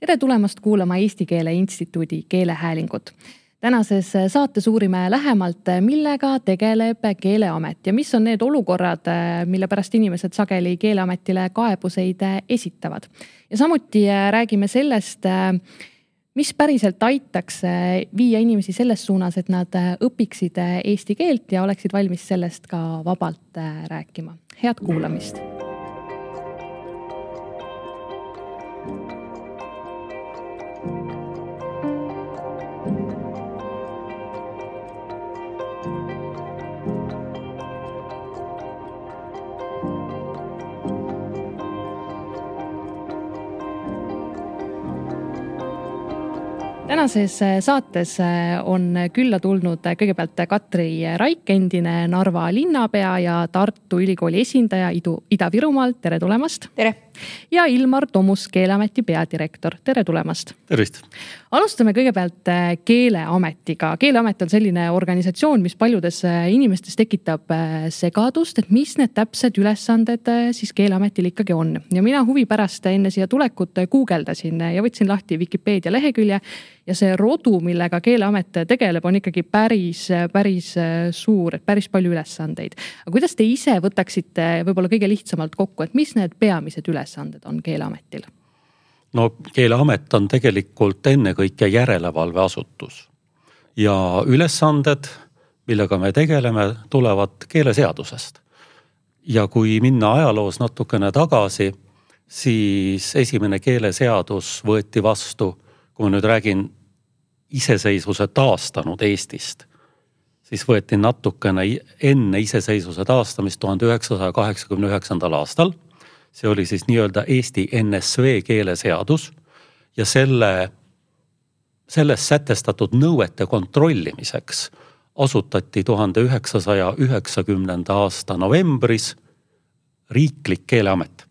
tere tulemast kuulama Eesti Keele Instituudi keelehäälingut. tänases saates uurime lähemalt, millega tegeleb Keeleamet ja mis on need olukorrad, mille pärast inimesed sageli Keeleametile kaebuseid esitavad. ja samuti räägime sellest, mis päriselt aitaks viia inimesi selles suunas, et nad õpiksid eesti keelt ja oleksid valmis sellest ka vabalt rääkima. head kuulamist tänases äh, saates äh, on külla tulnud äh, kõigepealt Katri Raik, endine Narva linnapea ja Tartu Ülikooli esindaja Idu, Ida-Virumaalt, tere tulemast. tere. Ja Ilmar Tomus, Keeleameti peadirektor, tere tulemast. tervist. alustame kõigepealt Keeleametiga. keeleamet on selline organisatsioon, mis paljudes inimestes tekitab segadust, et mis need täpsed ülesanded siis Keeleametil ikkagi on ja mina huvi pärast enne siia tulekut guugeldasin ja võtsin lahti Vikipeedia lehekülje ja see rodu, millega Keeleamet tegeleb, on ikkagi päris, päris suur, et päris palju ülesandeid. aga kuidas te ise võtaksite võib-olla kõige lihtsamalt kokku, et mis need peamised ülesanded on Keeleametil? no Keeleamet on tegelikult ennekõike järelevalveasutus ja ülesanded, millega me tegeleme, tulevad keeleseadusest. ja kui minna ajaloos natukene tagasi, siis esimene keeleseadus võeti vastu kui ma nüüd räägin iseseisvuse taastanud Eestist, siis võeti natukene enne iseseisvuse taastamist tuhande üheksasaja kaheksakümne üheksandal aastal. See oli siis nii-öelda Eesti NSV keeleseadus ja selle, selles sätestatud nõuete kontrollimiseks asutati tuhande üheksasaja üheksakümnenda aasta novembris riiklik keeleamet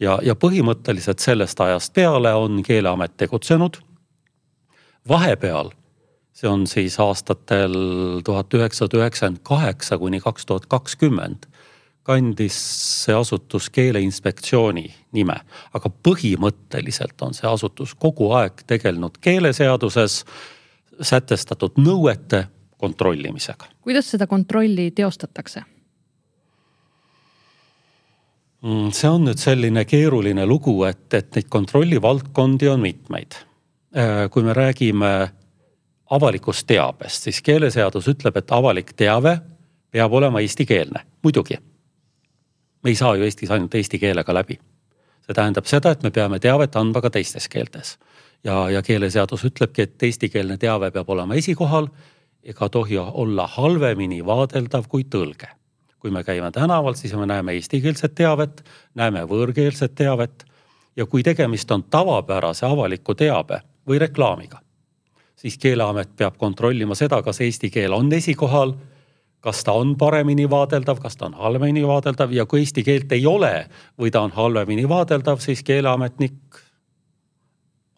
ja, ja põhimõtteliselt sellest ajast peale on Keeleamet tegutsenud. vahepeal, see on siis aastatel tuhat üheksasada üheksakümmend kaheksa kuni kaks tuhat kakskümmend, kandis see asutus Keeleinspektsiooni nime, aga põhimõtteliselt on see asutus kogu aeg tegelenud keeleseaduses sätestatud nõuete kontrollimisega. kuidas seda kontrolli teostatakse? Mm, see on nüüd selline keeruline lugu, et, et neid kontrollivaldkondi on mitmeid. Äh, kui me räägime avalikust teabest, siis keeleseadus ütleb, et avalik teave peab olema eestikeelne, muidugi. Me ei saa ju Eestis ainult eesti keelega läbi. see tähendab seda, et me peame teavet andma ka teistes keeltes. ja, ja keeleseadus ütlebki, et eestikeelne teave peab olema esikohal ega tohi olla halvemini vaadeldav kui tõlge kui me käime tänaval, siis me näeme eestikeelset teavet, näeme võõrkeelset teavet ja kui tegemist on tavapärase avaliku teabe või reklaamiga, siis Keeleamet peab kontrollima seda, kas eesti keel on esikohal, kas ta on paremini vaadeldav, kas ta on halvemini vaadeldav ja kui eesti keelt ei ole või ta on halvemini vaadeldav, siis keeleametnik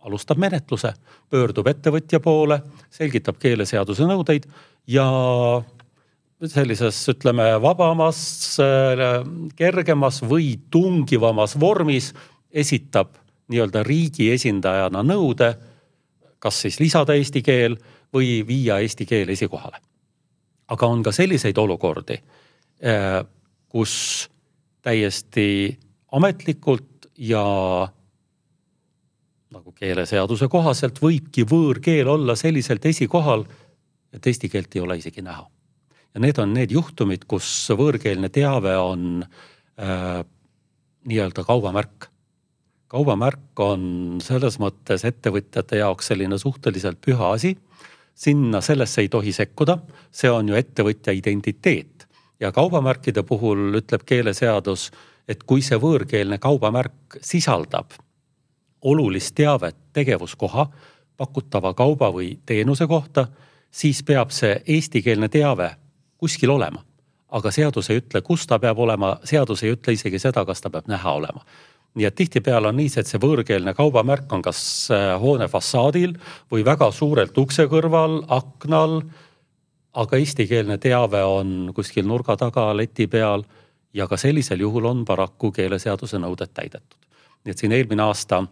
alustab menetluse, pöördub ettevõtja poole, selgitab keeleseaduse nõudeid ja sellises, ütleme, vabamas, kergemas või tungivamas vormis esitab nii-öelda riigi esindajana nõude, kas siis lisada eesti keel või viia eesti keel esikohale. Aga on ka selliseid olukordi, eh, kus täiesti ametlikult ja nagu keeleseaduse kohaselt võibki võõrkeel olla selliselt esikohal, et eesti keelt ei ole isegi näha ja need on need juhtumid, kus võõrkeelne teave on äh, nii-öelda kaubamärk. kaubamärk on selles mõttes ettevõtjate jaoks selline suhteliselt püha asi. Sinna, sellesse ei tohi sekkuda, see on ju ettevõtja identiteet. Ja kaubamärkide puhul ütleb keeleseadus, et kui see võõrkeelne kaubamärk sisaldab olulist teavet tegevuskoha, pakutava kauba või teenuse kohta, siis peab see eestikeelne teave kuskil olema. aga seadus ei ütle, kus ta peab olema, seadus ei ütle isegi seda, kas ta peab näha olema nii et tihtipeale on niiviisi, et see võõrkeelne kaubamärk on kas äh, hoone fassaadil või väga suurelt ukse kõrval, aknal. aga eestikeelne teave on kuskil nurga taga, leti peal ja ka sellisel juhul on paraku keeleseaduse nõuded täidetud. nii et siin eelmine aasta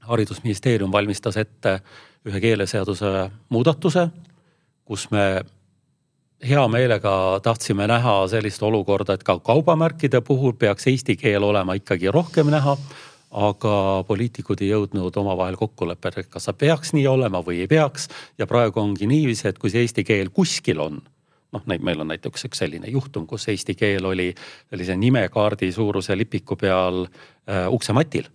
haridusministeerium valmistas ette ühe keeleseaduse muudatuse, kus me hea meelega tahtsime näha sellist olukorda, et ka kaubamärkide puhul peaks eesti keel olema ikkagi rohkem näha. aga poliitikud ei jõudnud omavahel kokkuleppele, et kas see peaks nii olema või ei peaks. ja praegu ongi niiviisi, et kui see eesti keel kuskil on noh, neid meil on näiteks üks selline juhtum, kus eesti keel oli sellise nimekaardi suuruse lipiku peal äh, uksematil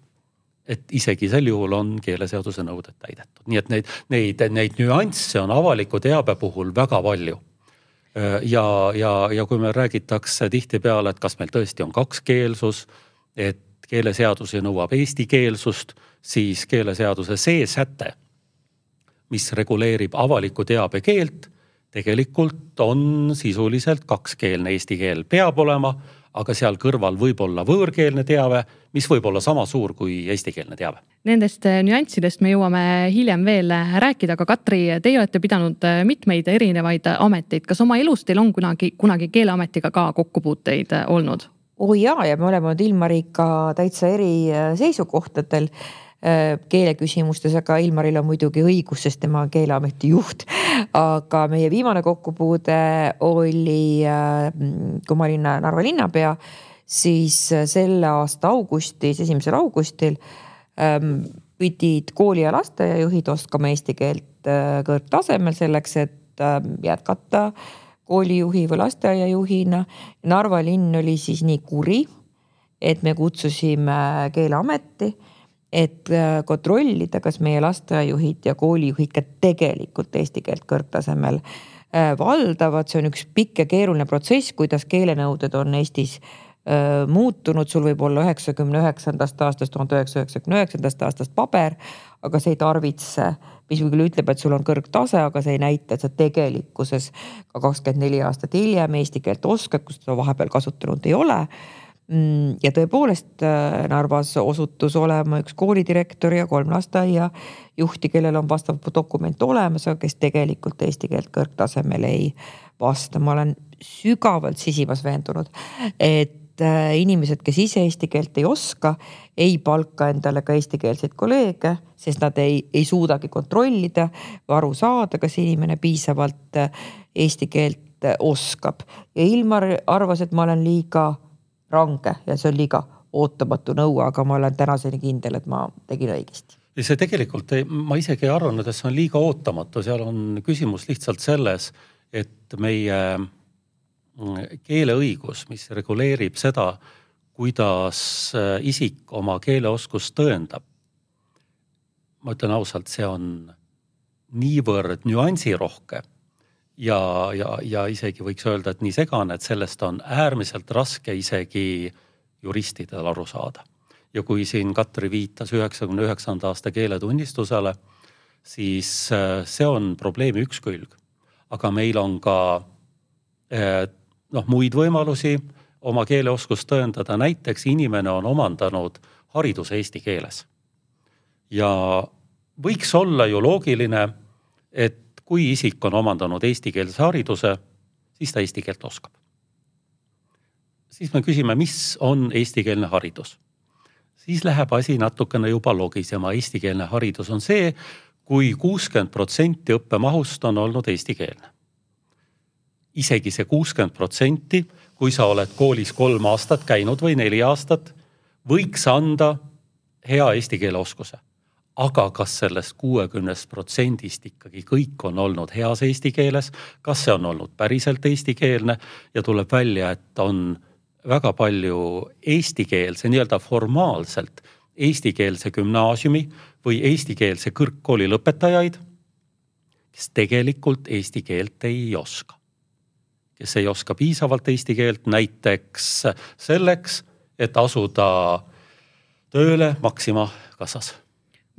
et isegi sel juhul on keeleseaduse nõuded täidetud, nii et neid, neid, neid nüansse on avaliku teabe puhul väga palju ja, ja, ja kui meil räägitakse tihtipeale, et kas meil tõesti on kakskeelsus, et keeleseadus nõuab eestikeelsust, siis keeleseaduse see säte, mis reguleerib avaliku teabe keelt, tegelikult on sisuliselt kakskeelne, eesti keel. Peab olema aga seal kõrval võib olla võõrkeelne teave, mis võib olla sama suur kui eestikeelne teave. Nendest äh, nüanssidest me jõuame hiljem veel äh, rääkida, aga Katri, teie olete pidanud äh, mitmeid erinevaid ameteid, kas oma elus teil on kunagi, kunagi Keeleametiga ka kokkupuuteid olnud? oo oh jaa, ja me oleme olnud Ilmariga täitsa eri seisukohtadel keeleküsimustes, aga Ilmaril on muidugi õigus, sest tema on Keeleameti juht. aga meie viimane kokkupuude oli, kui ma olin Narva linnapea, siis äh, selle aasta augustis, esimesel augustil ähm, pidid kooli ja lasteaiajuhid oskama eesti keelt kõrgtasemel selleks, et ähm, jätkata koolijuhi või lasteaiajuhina. Narva linn oli siis nii kuri, et me kutsusime Keeleameti et äh, kontrollida, kas meie lasteaiajuhid ja koolijuhid ka tegelikult eesti keelt kõrgtasemel äh, valdavad, see on üks pikk ja keeruline protsess, kuidas keelenõuded on Eestis äh, muutunud, sul võib olla üheksakümne üheksandast aastast, tuhande üheksasaja üheksakümne üheksandast aastast paber, aga see ei tarvitse, mis küll ütleb, et sul on kõrgtase, aga see ei näita, et sa tegelikkuses ka kakskümmend neli aastat hiljem eesti keelt oskad, kus seda vahepeal kasutanud ei ole Mm, ja tõepoolest Narvas osutus olema üks koolidirektor ja kolm lasteaiajuhti, kellel on vastav dokument olemas, aga kes tegelikult eesti keelt kõrgtasemel ei vasta. ma olen sügavalt sisimas veendunud, et äh, inimesed, kes ise eesti keelt ei oska, ei palka endale ka eestikeelseid kolleege, sest nad ei, ei suudagi kontrollida aru saada, kas inimene piisavalt äh, eesti keelt oskab. ja Ilmar arvas, et ma olen liiga range ja see on liiga ootamatu nõue, aga ma olen tänaseni kindel, et ma tegin õigesti. ja see tegelikult ei, ma isegi ei arvanud, et see on liiga ootamatu, seal on küsimus lihtsalt selles, et meie keeleõigus, mis reguleerib seda, kuidas äh, isik oma keeleoskust tõendab. ma ütlen ausalt, see on niivõrd nüansirohke ja, ja, ja isegi võiks öelda, et nii segane, et sellest on äärmiselt raske isegi juristidel aru saada. ja kui siin Katri viitas üheksakümne üheksanda aasta keeletunnistusele, siis äh, see on probleemi üks külg. aga meil on ka äh, noh, muid võimalusi oma keeleoskust tõendada, näiteks inimene on omandanud hariduse eesti keeles. ja võiks olla ju loogiline, et kui isik on omandanud eestikeelse hariduse, siis ta eesti keelt oskab. siis me küsime, mis on eestikeelne haridus. siis läheb asi natukene juba logisema, eestikeelne haridus on see kui, kui kuuskümmend protsenti õppemahust on olnud eestikeelne. Isegi see kuuskümmend protsenti, kui sa oled koolis kolm aastat käinud või neli aastat, võiks anda hea eesti keele oskuse aga kas sellest kuuekümnest protsendist ikkagi kõik on olnud heas eesti keeles, kas see on olnud päriselt eestikeelne ja tuleb välja, et on väga palju eestikeelse, nii-öelda formaalselt eestikeelse gümnaasiumi või eestikeelse kõrgkooli lõpetajaid, kes tegelikult eesti keelt ei oska. Kes ei oska piisavalt eesti keelt näiteks selleks, et asuda tööle Maxima kassas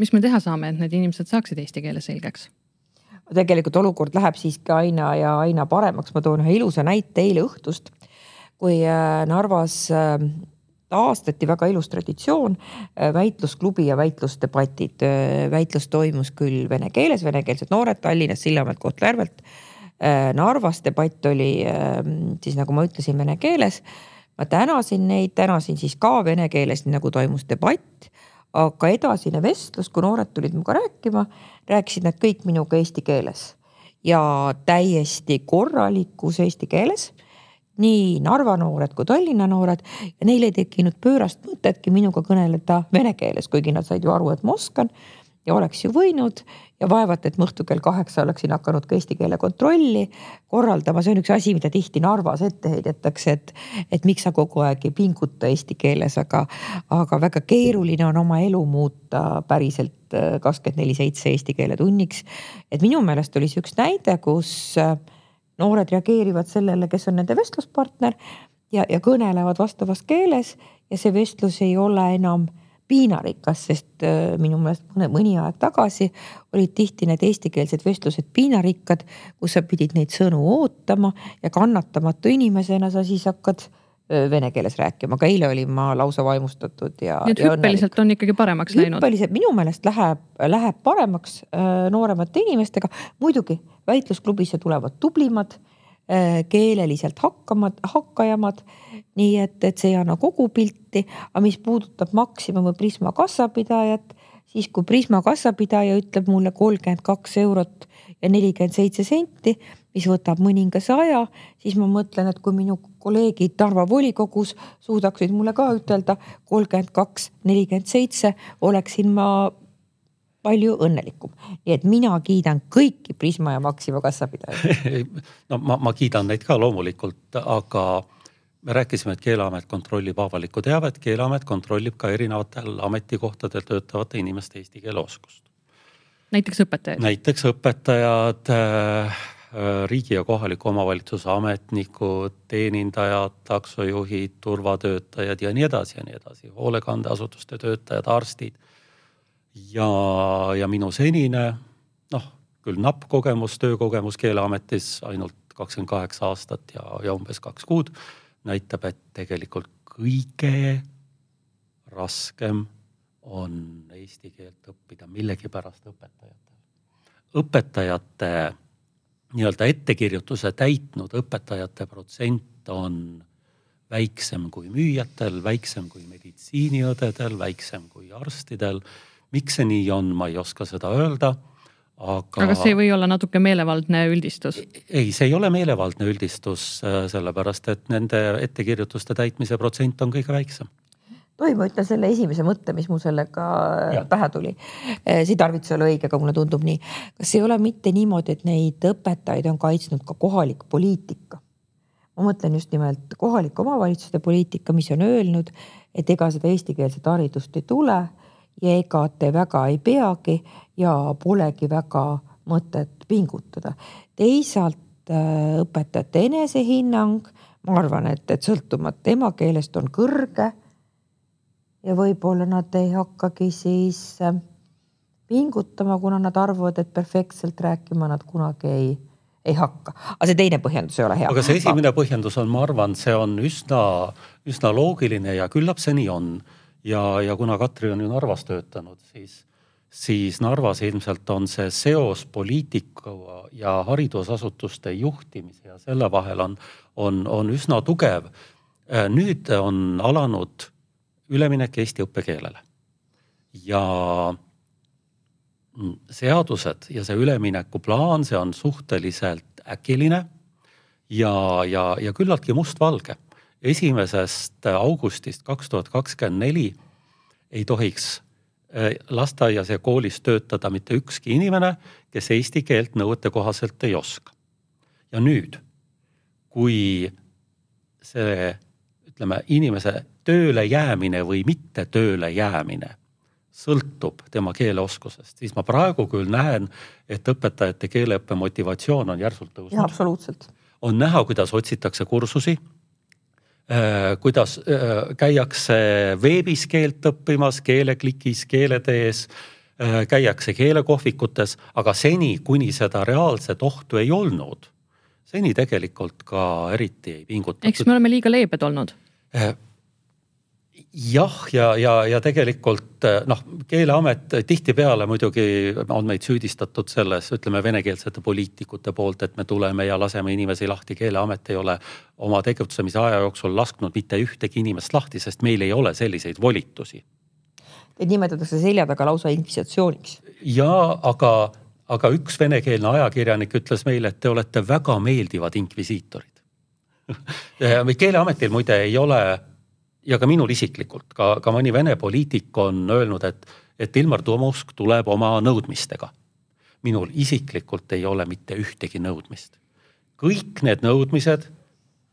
mis me teha saame, et need inimesed saaksid eesti keele selgeks? tegelikult olukord läheb siiski aina ja aina paremaks, ma toon ühe ilusa näite eile õhtust, kui äh, Narvas äh, taastati väga ilus traditsioon, äh, väitlusklubi ja väitlusdebatid. väitlus toimus küll vene keeles, venekeelsed noored Tallinnast, Sillamäelt, Kohtla-Järvelt. Narvas debatt oli siis nagu ma ütlesin, vene keeles. ma tänasin neid, tänasin siis ka vene keeles, nii nagu toimus debatt. Aga edasine vestlus, kui noored tulid minuga rääkima, rääkisid nad kõik minuga eesti keeles. Ja täiesti korralikus eesti keeles. Nii Narva noored kui Tallinna noored. Neil ei tekkinud pöörast mõtetki minuga kõneleda vene keeles, kuigi nad said ju aru, et ma oskan ja oleks ju võinud ja vaevalt, et ma õhtul kell kaheksa oleksin hakanud ka eesti keele kontrolli korraldama, see on üks asi, mida tihti Narvas ette heidetakse, et, et miks sa kogu aeg ei pinguta eesti keeles, aga, aga väga keeruline on oma elu muuta päriselt äh, kakskümmend neli seitse eesti keele tunniks. et minu meelest oli see üks näide, kus äh, noored reageerivad sellele, kes on nende vestluspartner ja, ja kõnelevad vastavas keeles ja see vestlus ei ole enam piinarikas, sest äh, minu meelest mõne, mõni aeg tagasi olid tihti need eestikeelsed vestlused piinarikkad, kus sa pidid neid sõnu ootama ja kannatamatu inimesena sa siis hakkad äh, vene keeles rääkima, aga eile olin ma lausa vaimustatud ja. nii et hüppeliselt on ikkagi paremaks läinud? hüppeliselt minu meelest läheb, läheb paremaks äh, nooremate inimestega, muidugi väitlusklubisse tulevad tublimad keeleliselt hakkamad, hakkajamad. nii et, et see ei anna kogu pilti, aga mis puudutab Maxima või Prisma kassapidajat, siis kui Prisma kassapidaja ütleb mulle kolmkümmend kaks eurot ja nelikümmend seitse senti, mis võtab mõningase aja, siis ma mõtlen, et kui minu kolleegid Narva volikogus suudaksid mulle ka ütelda kolmkümmend kaks, nelikümmend seitse, oleksin ma palju õnnelikum. nii et mina kiidan kõiki Prisma ja Maxima kassapidajaid no ma, ma kiidan neid ka loomulikult, aga me rääkisime, et Keeleamet kontrollib avalikku teavet, Keeleamet kontrollib ka erinevatel ametikohtadel töötavate inimeste eesti keele oskust. näiteks õpetajad? näiteks õpetajad äh, riigi ja kohaliku omavalitsuse ametnikud, teenindajad, taksojuhid, turvatöötajad ja nii edasi ja nii edasi, hoolekandeasutuste töötajad, arstid ja, ja minu senine noh, küll napp kogemus, töökogemus Keeleametis ainult kakskümmend kaheksa aastat ja, ja umbes kaks kuud näitab, et tegelikult kõige raskem on eesti keelt õppida millegipärast õpetajatel. õpetajate nii-öelda ettekirjutuse täitnud õpetajate protsent on väiksem kui müüjatel, väiksem kui meditsiiniõdedel, väiksem kui arstidel miks see nii on, ma ei oska seda öelda aga. aga see ei või olla natuke meelevaldne üldistus? ei, see ei ole meelevaldne üldistus, äh, sellepärast et nende ettekirjutuste täitmise protsent on kõige väiksem. tohib, ma ütlen selle esimese mõtte, mis mul sellega ja. pähe tuli. Äh, see ei ole õige, aga mulle tundub nii. kas ei ole mitte niimoodi, et neid õpetajaid on kaitsnud ka kohalik poliitika? ma mõtlen just nimelt kohalike omavalitsuste poliitika, mis on öelnud, et ega seda eestikeelset haridust ei tule ja ega te väga ei peagi ja polegi väga mõtet pingutada. teisalt äh, õpetajate enesehinnang, ma arvan, et, et sõltumata emakeelest on kõrge. ja võib-olla nad ei hakkagi siis äh, pingutama, kuna nad arvavad, et perfektselt rääkima nad kunagi ei, ei hakka. aga see teine põhjendus ei ole hea. aga see esimene põhjendus on, ma arvan, see on üsna, üsna loogiline ja küllap see nii on ja, ja kuna Katri on ju Narvas töötanud, siis, siis Narvas ilmselt on see seos poliitika ja haridusasutuste juhtimise ja selle vahel on, on, on üsna tugev. Äh, nüüd on alanud üleminek eesti õppekeelele ja seadused ja see üleminekuplaan, see on suhteliselt äkiline ja, ja, ja küllaltki mustvalge esimesest augustist kaks tuhat kakskümmend neli ei tohiks äh, lasteaias ja koolis töötada mitte ükski inimene, kes eesti keelt nõuetekohaselt ei oska. ja nüüd, kui see ütleme, inimese tööle jäämine või mitte tööle jäämine sõltub tema keeleoskusest, siis ma praegu küll näen, et õpetajate keeleõppe motivatsioon on järsult tõusnud. absoluutselt. on näha, kuidas otsitakse kursusi kuidas äh, käiakse veebis keelt õppimas, keeleklikis, keeletees, äh, käiakse keelekohvikutes, aga seni, kuni seda reaalset ohtu ei olnud, seni tegelikult ka eriti ei pingutatud. eks me oleme liiga leebed olnud jah, ja, ja, ja tegelikult noh, keeleamet tihtipeale muidugi on meid süüdistatud selles, ütleme venekeelsete poliitikute poolt, et me tuleme ja laseme inimesi lahti. keeleamet ei ole oma tegutsemise aja jooksul lasknud mitte ühtegi inimest lahti, sest meil ei ole selliseid volitusi Teid nimetatakse selja taga lausa inkvisitsiooniks. ja aga, aga üks venekeelne ajakirjanik ütles meile, et te olete väga meeldivad inkvisiitorid keeleametil muide ei ole ja ka minul isiklikult, ka, ka mõni Vene poliitik on öelnud, et, et Ilmar Tomusk tuleb oma nõudmistega. minul isiklikult ei ole mitte ühtegi nõudmist. kõik need nõudmised,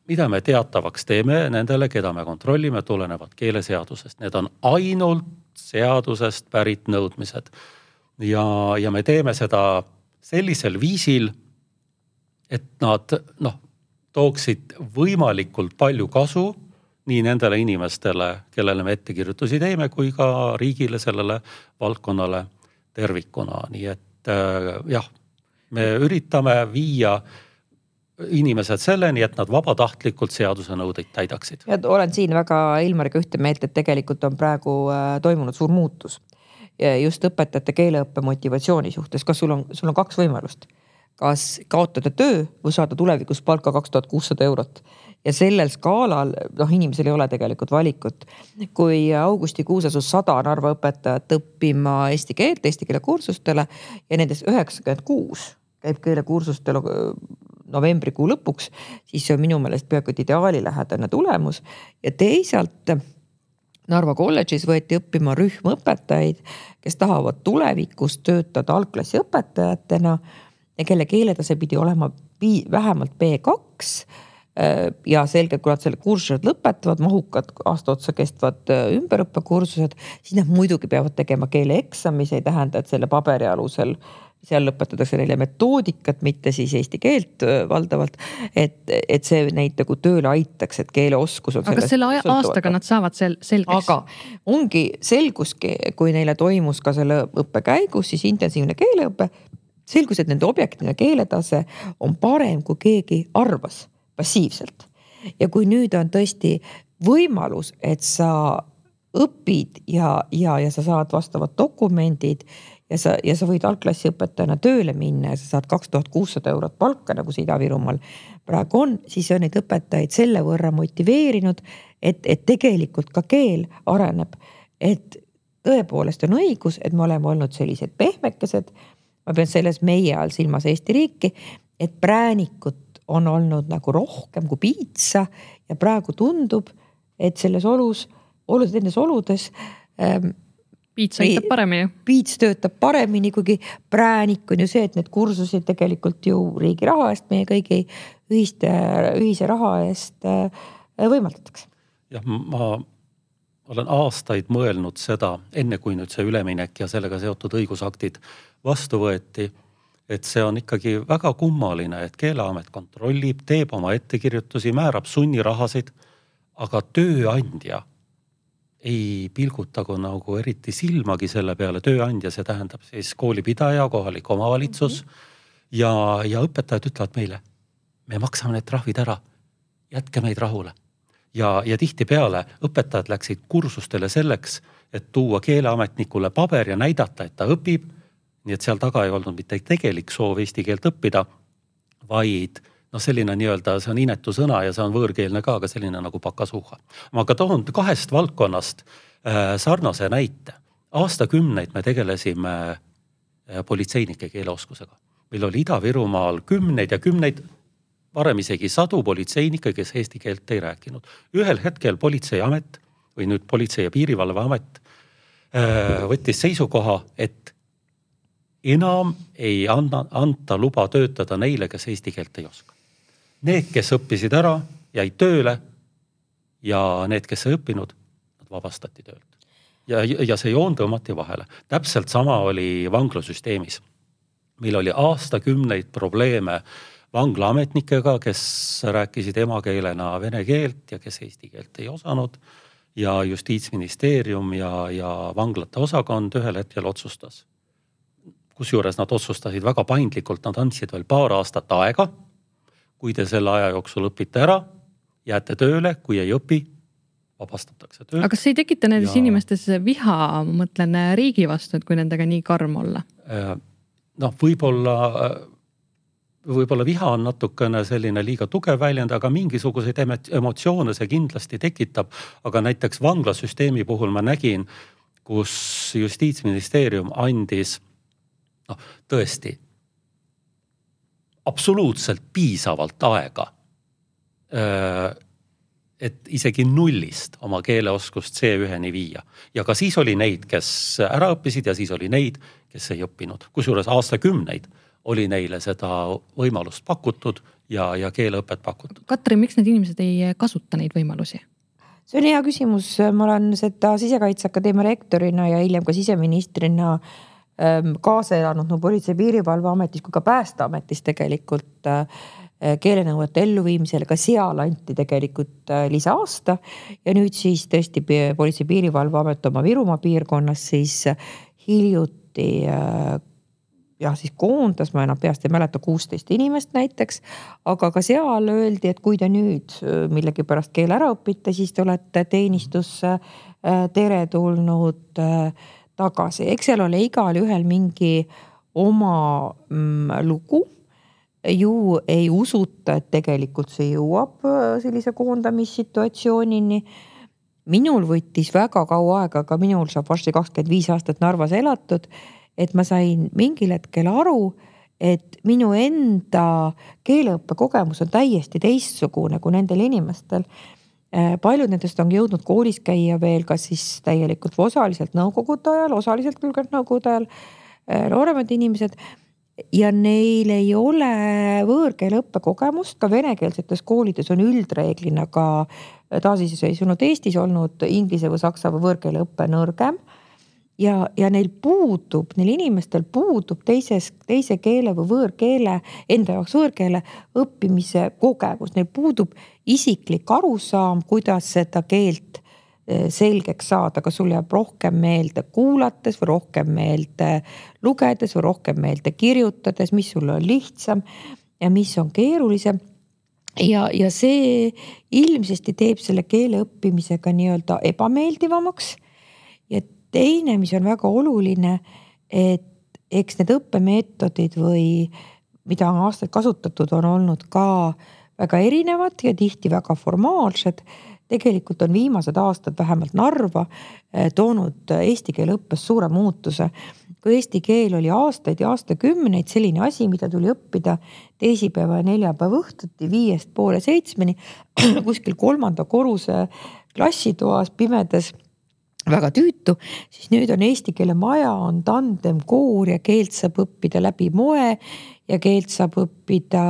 mida me teatavaks teeme nendele, keda me kontrollime, tulenevad keeleseadusest, need on ainult seadusest pärit nõudmised. ja, ja me teeme seda sellisel viisil, et nad noh, tooksid võimalikult palju kasu nii nendele inimestele, kellele me ettekirjutusi teeme, kui ka riigile, sellele valdkonnale tervikuna, nii et äh, jah, me üritame viia inimesed selleni, et nad vabatahtlikult seaduse nõudeid täidaksid. ja olen siin väga Ilmariga ühte meelt, et tegelikult on praegu äh, toimunud suur muutus. just õpetajate keeleõppe motivatsiooni suhtes, kas sul on, sul on kaks võimalust kas kaotada töö või saada tulevikus palka kaks tuhat kuussada eurot ja sellel skaalal noh, inimesel ei ole tegelikult valikut. kui augustikuus asus sada Narva õpetajat õppima eesti keelt eesti keele kursustele ja nendest üheksakümmend kuus käib keelekursustel novembrikuu lõpuks, siis see on minu meelest peaaegu et ideaalilähedane tulemus ja teisalt Narva kolledžis võeti õppima rühm õpetajaid, kes tahavad tulevikus töötada algklassi õpetajatena ja kelle keeletase pidi olema vähemalt B2 Äh, ja selgelt, kui nad selle kursused lõpetavad, mahukad aasta otsa kestvad äh, ümberõppekursused, siis nad muidugi peavad tegema keeleeksami, see ei tähenda, et selle paberi alusel seal lõpetatakse neile metoodikat, mitte siis eesti keelt äh, valdavalt. et, et see neid nagu tööle aitaks, et keeleoskus on. aga selle aastaga nad saavad sel-, selgeks? aga ongi, selguski, kui neile toimus ka selle õppe käigus siis intensiivne keeleõpe, selgus, et nende objektiivne keeletase on parem, kui keegi arvas passiivselt. ja kui nüüd on tõesti võimalus, et sa õpid ja, ja, ja sa saad vastavad dokumendid ja sa, ja sa võid algklassi õpetajana tööle minna ja sa saad kaks tuhat kuussada eurot palka, nagu see Ida-Virumaal praegu on, siis on neid õpetajaid selle võrra motiveerinud, et, et tegelikult ka keel areneb. et tõepoolest on õigus, et me oleme olnud sellised pehmekesed. ma pean selles meie all silmas Eesti riiki, et präänikut on olnud nagu rohkem kui piitsa ja praegu tundub, et selles olus, olus, nendes oludes ähm, piits aitab paremini. piits töötab paremini, kuigi präänik on ju see, et need kursused tegelikult ju riigi raha eest, meie kõigi ühiste, ühise raha eest äh, võimaldatakse. jah, ma olen aastaid mõelnud seda, enne kui nüüd see üleminek ja sellega seotud õigusaktid vastu võeti et see on ikkagi väga kummaline, et Keeleamet kontrollib, teeb oma ettekirjutusi, määrab sunnirahasid, aga tööandja ei pilgutagu nagu eriti silmagi selle peale, tööandja, see tähendab siis koolipidaja, kohalik omavalitsus mm. -hmm. ja, ja õpetajad ütlevad meile, me maksame need trahvid ära, jätke meid rahule. ja, ja tihtipeale õpetajad läksid kursustele selleks, et tuua keeleametnikule paber ja näidata, et ta õpib nii et seal taga ei olnud mitte tegelik soov eesti keelt õppida, vaid noh, selline nii-öelda, see on inetu sõna ja see on võõrkeelne ka, aga selline nagu pakasuha. ma ka toon kahest valdkonnast äh, sarnase näite. aastakümneid me tegelesime äh, politseinike keeleoskusega. meil oli Ida-Virumaal kümneid ja kümneid, varem isegi sadu politseinikke, kes eesti keelt ei rääkinud. ühel hetkel Politseiamet või nüüd Politsei- ja Piirivalveamet äh, võttis seisukoha, et enam ei anna, anta luba töötada neile, kes eesti keelt ei oska. Need, kes õppisid ära, jäid tööle ja need, kes ei õppinud, nad vabastati töölt. ja, ja see joon tõmmati vahele. täpselt sama oli vanglasüsteemis. meil oli aastakümneid probleeme vanglaametnikega, kes rääkisid emakeelena vene keelt ja kes eesti keelt ei osanud. ja justiitsministeerium ja, ja vanglate osakond ühel hetkel otsustas kusjuures nad otsustasid väga paindlikult, nad andsid veel paar aastat aega. kui te selle aja jooksul õpite ära, jääte tööle, kui ei õpi, vabastatakse töölt. aga kas see ei tekita nendes ja... inimestes viha, ma mõtlen riigi vastu, et kui nendega nii karm olla? Äh, noh, võib-olla, võib-olla viha on natukene selline liiga tugev väljend, aga mingisuguseid emotsioone see kindlasti tekitab. aga näiteks vanglasüsteemi puhul ma nägin kus justiitsministeerium andis noh, tõesti absoluutselt piisavalt aega. et isegi nullist oma keeleoskust C1-ni viia ja ka siis oli neid, kes ära õppisid ja siis oli neid, kes ei õppinud, kusjuures aastakümneid oli neile seda võimalust pakutud ja, ja keeleõpet pakutud. Katrin, miks need inimesed ei kasuta neid võimalusi? see on hea küsimus, ma olen seda Sisekaitseakadeemia rektorina ja hiljem ka siseministrina ähm, kaasa elanud no Politsei- ja Piirivalveametis kui ka Päästeametis tegelikult äh, keelenõuete elluviimisel, ka seal anti tegelikult äh, lisaaasta. ja nüüd siis tõesti Politsei- ja Piirivalveamet oma Virumaa piirkonnas siis hiljuti äh, jah, siis koondas, ma enam peast ei mäleta, kuusteist inimest näiteks. aga ka seal öeldi, et kui te nüüd millegipärast keele ära õpite, siis te olete teenistusse teretulnud äh, tagasi, eks seal ole igalühel mingi oma mm, lugu ju ei usuta, et tegelikult see jõuab sellise koondamissituatsioonini. minul võttis väga kaua aega, aga minul saab varsti kakskümmend viis aastat Narvas elatud et ma sain mingil hetkel aru, et minu enda keeleõppe kogemus on täiesti teistsugune kui nendel inimestel. Äh, paljud nendest on jõudnud koolis käia veel kas siis täielikult või osaliselt nõukogude ajal, osaliselt küll ka nõukogude ajal, äh, nooremad inimesed. Ja neil ei ole võõrkeele õppekogemust, ka venekeelsetes koolides on üldreeglina ka taasiseseisvunud Eestis olnud inglise või saksa või võõrkeele õpe nõrgem ja, ja neil puudub, neil inimestel puudub teises, teise keele või võõrkeele, enda jaoks võõrkeele õppimise kogemus, neil puudub isiklik arusaam, kuidas seda keelt eh, selgeks saada, kas sul jääb rohkem meelde kuulates või rohkem meelde lugedes või rohkem meelde kirjutades, mis sul on lihtsam ja mis on keerulisem. Ja, ja see ilmsesti teeb selle keele õppimisega nii-öelda ebameeldivamaks teine, mis on väga oluline, et eks need õppemeetodid või mida on aastaid kasutatud, on olnud ka väga erinevad ja tihti väga formaalsed. tegelikult on viimased aastad vähemalt Narva eh, toonud eesti keele õppes suure muutuse. kui eesti keel oli aastaid ja aastakümneid selline asi, mida tuli õppida teisipäeva ja neljapäeva õhtuti viiest poole seitsmeni kuskil kolmanda korruse klassitoas pimedas väga tüütu, siis nüüd on eesti keele maja, on tandemkoor ja keelt saab õppida läbi moe ja keelt saab õppida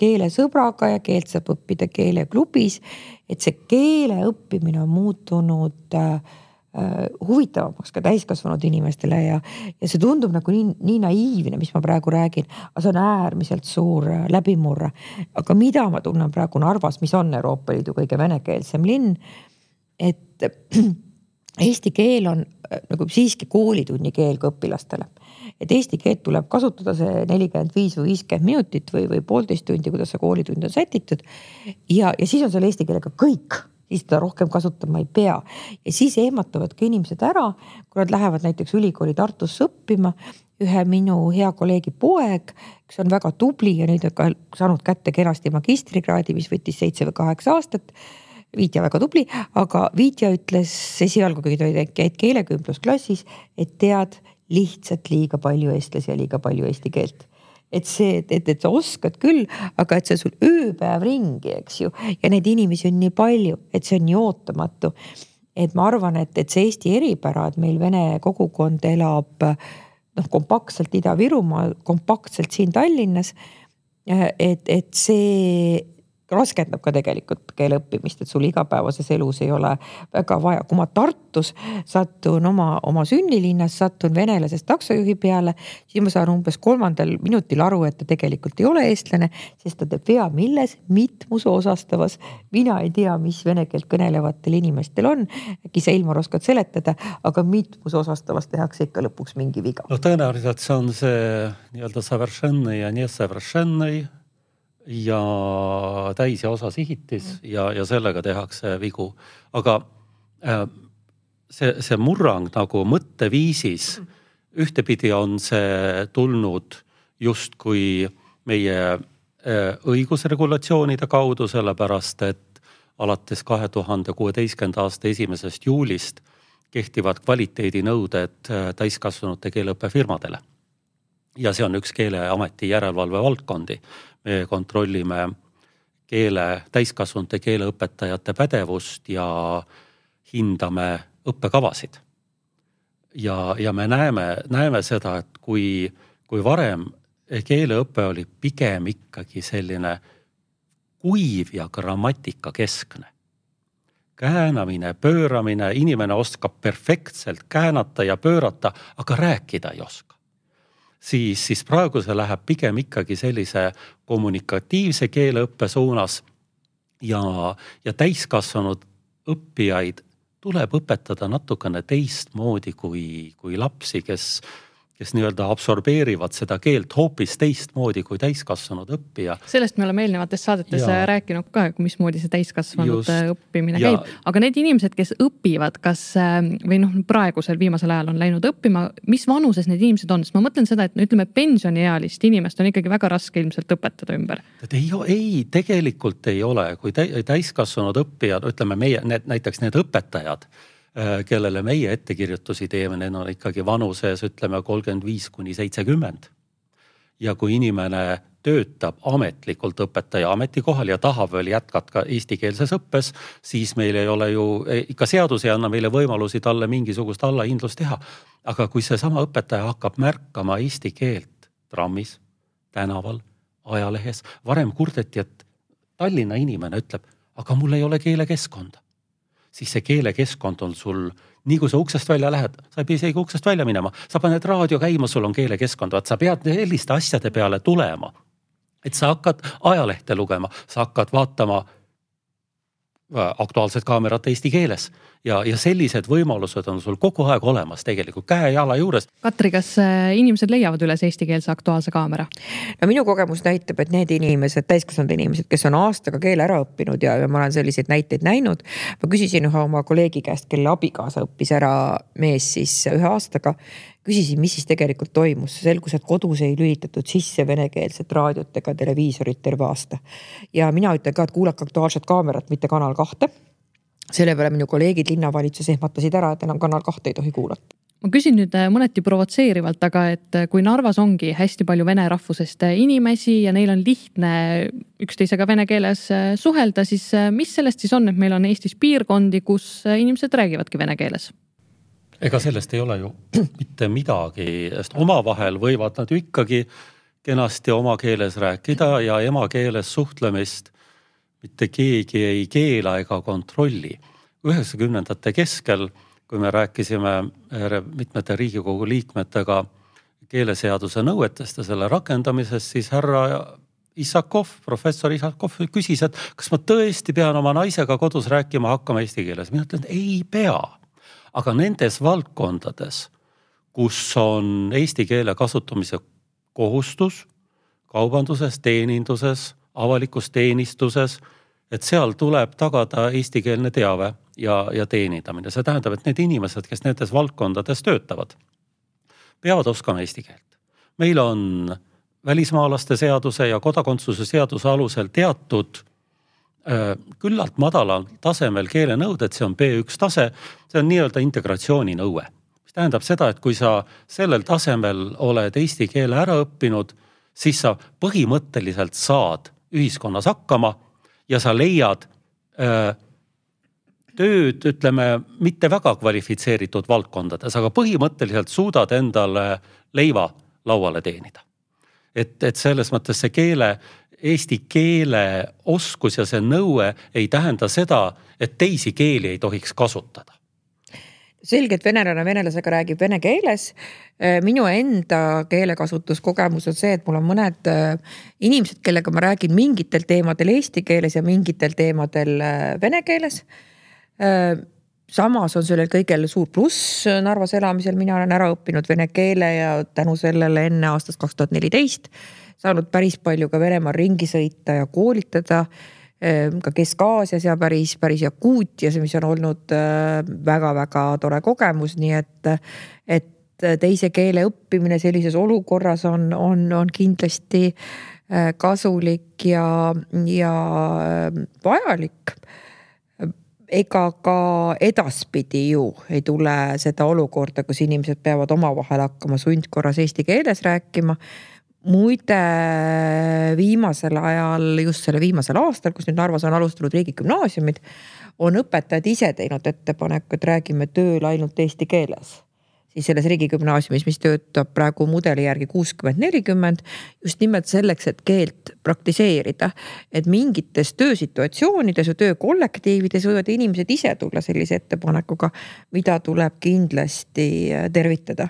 keelesõbraga ja keelt saab õppida keeleklubis. et see keele õppimine on muutunud äh, äh, huvitavamaks ka täiskasvanud inimestele ja, ja see tundub nagu nii, nii naiivne, mis ma praegu räägin, aga see on äärmiselt suur äh, läbimurre. aga mida ma tunnen praegu Narvas, mis on Euroopa Liidu kõige venekeelsem linn, et eesti keel on äh, nagu siiski koolitunni keel ka õpilastele. et eesti keelt tuleb kasutada see nelikümmend viis või viiskümmend minutit või, või poolteist tundi, kuidas see koolitund on sätitud. ja, ja siis on seal eesti keelega kõik, siis teda rohkem kasutama ei pea. ja siis ehmatavad ka inimesed ära, kui nad lähevad näiteks ülikooli Tartusse õppima ühe minu hea kolleegi poeg, kes on väga tubli ja nüüd on ka saanud kätte kenasti magistrikraadi, mis võttis seitse või kaheksa aastat Viitja väga tubli, aga Viitja ütles esialgu, kui ta käid keelekümblusklassis, et tead lihtsalt liiga palju eestlasi ja liiga palju eesti keelt et see, et, et sa oskad küll, aga et see sul ööpäev ringi, eks ju, ja neid inimesi on nii palju, et see on nii ootamatu. et ma arvan, et, et see Eesti eripära, et meil vene kogukond elab noh, kompaktselt Ida-Virumaal, kompaktselt siin Tallinnas. et, et see raskendab ka tegelikult keele õppimist, et sul igapäevases elus ei ole väga vaja, kui ma Tartus satun oma, oma sünnilinnas, satun venelasest taksojuhi peale, siis ma saan umbes kolmandal minutil aru, et ta tegelikult ei ole eestlane, sest ta teeb vea milles, mitmuse osastavas. mina ei tea, mis vene keelt kõnelevatel inimestel on, äkki sa, Ilmar, oskad seletada, aga mitmuse osastavas tehakse ikka lõpuks mingi viga. no tõenäoliselt see on see nii-öelda saveršennõi ja nesaveršennõi ja täis ja osasihitis mm. ja, ja sellega tehakse vigu. aga äh, see, see murrang nagu mõtteviisis mm., ühtepidi on see tulnud justkui meie äh, õigusregulatsioonide kaudu, sellepärast et alates kahe tuhande kuueteistkümnenda aasta esimesest juulist kehtivad kvaliteedinõuded täiskasvanute keeleõppefirmadele. ja see on üks Keeleameti järelevalve valdkondi. Me kontrollime keele, täiskasvanute keeleõpetajate pädevust ja hindame õppekavasid. ja, ja me näeme, näeme seda, et kui, kui varem keeleõpe oli pigem ikkagi selline kuiv ja grammatikakeskne. käänamine, pööramine, inimene oskab perfektselt käänata ja pöörata, aga rääkida ei oska. Siis, siis praegu see läheb pigem ikkagi sellise kommunikatiivse keeleõppe suunas. Ja, ja täiskasvanud õppijaid tuleb õpetada natukene teistmoodi kui, kui lapsi, kes kes nii-öelda absorbeerivad seda keelt hoopis teistmoodi kui täiskasvanud õppija. sellest me oleme eelnevates saadetes ja. rääkinud ka, mismoodi see täiskasvanute õppimine ja. käib, aga need inimesed, kes õpivad, kas või noh, praegusel viimasel ajal on läinud õppima, mis vanuses need inimesed on, sest ma mõtlen seda, et no ütleme, pensioniealist inimest on ikkagi väga raske ilmselt õpetada ümber. ei, ei, tegelikult ei ole, kui täiskasvanud õppijad, ütleme meie need näiteks need õpetajad Äh, kellele meie ettekirjutusi teeme, need on ikkagi vanuses ütleme kolmkümmend viis kuni seitsekümmend. ja kui inimene töötab ametlikult õpetaja ametikohal ja tahab veel jätkata ka eestikeelses õppes, siis meil ei ole ju, ikka seadus ei anna meile võimalusi talle mingisugust allahindlust teha. aga kui seesama õpetaja hakkab märkama eesti keelt trammis, tänaval, ajalehes, varem kurdeti, et Tallinna inimene ütleb, aga mul ei ole keelekeskkonda siis see keelekeskkond on sul, nii kui sa uksest välja lähed, sa ei pea isegi uksest välja minema, sa paned raadio käima, sul on keelekeskkond, vaat sa pead selliste asjade peale tulema. et sa hakkad ajalehte lugema, sa hakkad vaatama Äh, Aktuaalset Kaamerat eesti keeles ja, ja sellised võimalused on sul kogu aeg olemas tegelikult käe-jala juures. Katri, kas äh, inimesed leiavad üles eestikeelse Aktuaalse Kaamera? no minu kogemus näitab, et need inimesed, täiskasvanud inimesed, kes on aastaga keele ära õppinud ja, ja ma olen selliseid näiteid näinud. ma küsisin ühe oma kolleegi käest, kelle abikaasa õppis ära mees siis ühe aastaga küsisin, mis siis tegelikult toimus, selgus, et kodus ei lülitatud sisse venekeelset raadiot ega televiisorit terve aasta. ja mina ütlen ka, et kuulake Aktuaalset Kaamerat, mitte Kanal kahte. Selle peale minu kolleegid linnavalitsuses ehmatasid ära, et enam Kanal kahte ei tohi kuulata ma küsin nüüd äh, mõneti provotseerivalt, aga et äh, kui Narvas ongi hästi palju vene rahvusest äh, inimesi ja neil on lihtne üksteisega vene keeles suhelda, siis mis sellest siis on, et meil on Eestis piirkondi, kus inimesed räägivadki vene keeles? ega sellest ei ole ju mitte midagi, sest omavahel võivad nad ju ikkagi kenasti oma keeles rääkida ja emakeeles suhtlemist mitte keegi ei keela ega kontrolli. üheksakümnendate keskel, kui me rääkisime mitmete Riigikogu liikmetega keeleseaduse nõuetest ja selle rakendamisest, siis härra Isakov, professor Isakov küsis, et kas ma tõesti pean oma naisega kodus rääkima hakkama eesti keeles. mina ütlen, ei pea aga nendes valdkondades, kus on eesti keele kasutamise kohustus kaubanduses, teeninduses, avalikus teenistuses, et seal tuleb tagada eestikeelne teave ja, ja teenindamine. see tähendab, et need inimesed, kes nendes valdkondades töötavad, peavad oskama eesti keelt. meil on välismaalaste seaduse ja kodakondsuse seaduse alusel teatud Äh, küllalt madalal tasemel keelenõuded, see on B1 tase, see on nii-öelda integratsiooninõue. mis tähendab seda, et kui sa sellel tasemel oled eesti keele ära õppinud, siis sa põhimõtteliselt saad ühiskonnas hakkama ja sa leiad öö, äh, tööd, ütleme, mitte väga kvalifitseeritud valdkondades, aga põhimõtteliselt suudad endale leiva lauale teenida. et, et selles mõttes see keele eesti keele oskus ja see nõue ei tähenda seda, et teisi keeli ei tohiks kasutada selge, et venelane venelasega räägib vene keeles. Äh, minu enda keelekasutuskogemus on see, et mul on mõned äh, inimesed, kellega ma räägin mingitel teemadel eesti keeles ja mingitel teemadel äh, vene keeles. samas on sellel kõigel suur pluss Narvas elamisel, mina olen ära õppinud vene keele ja tänu sellele enne aastast kaks tuhat neliteist saanud päris palju ka Venemaal ringi sõita ja koolitada ka Kesk-Aasias ja päris, päris Jakuutias, mis on olnud väga-väga äh, tore kogemus, nii et, et teise keele õppimine sellises olukorras on, on, on kindlasti äh, kasulik ja, ja vajalik. Ega ka edaspidi ju ei tule seda olukorda, kus inimesed peavad omavahel hakkama sundkorras eesti keeles rääkima muide viimasel ajal, just selle viimasel aastal, kus nüüd Narvas on alustanud riigigümnaasiumid, on õpetajad ise teinud ettepaneku, et räägime tööl ainult eesti keeles siis selles riigigümnaasiumis, mis töötab praegu mudeli järgi kuuskümmend, nelikümmend. just nimelt selleks, et keelt praktiseerida, et mingites töösituatsioonides või töökollektiivides võivad inimesed ise tulla sellise ettepanekuga, mida tuleb kindlasti tervitada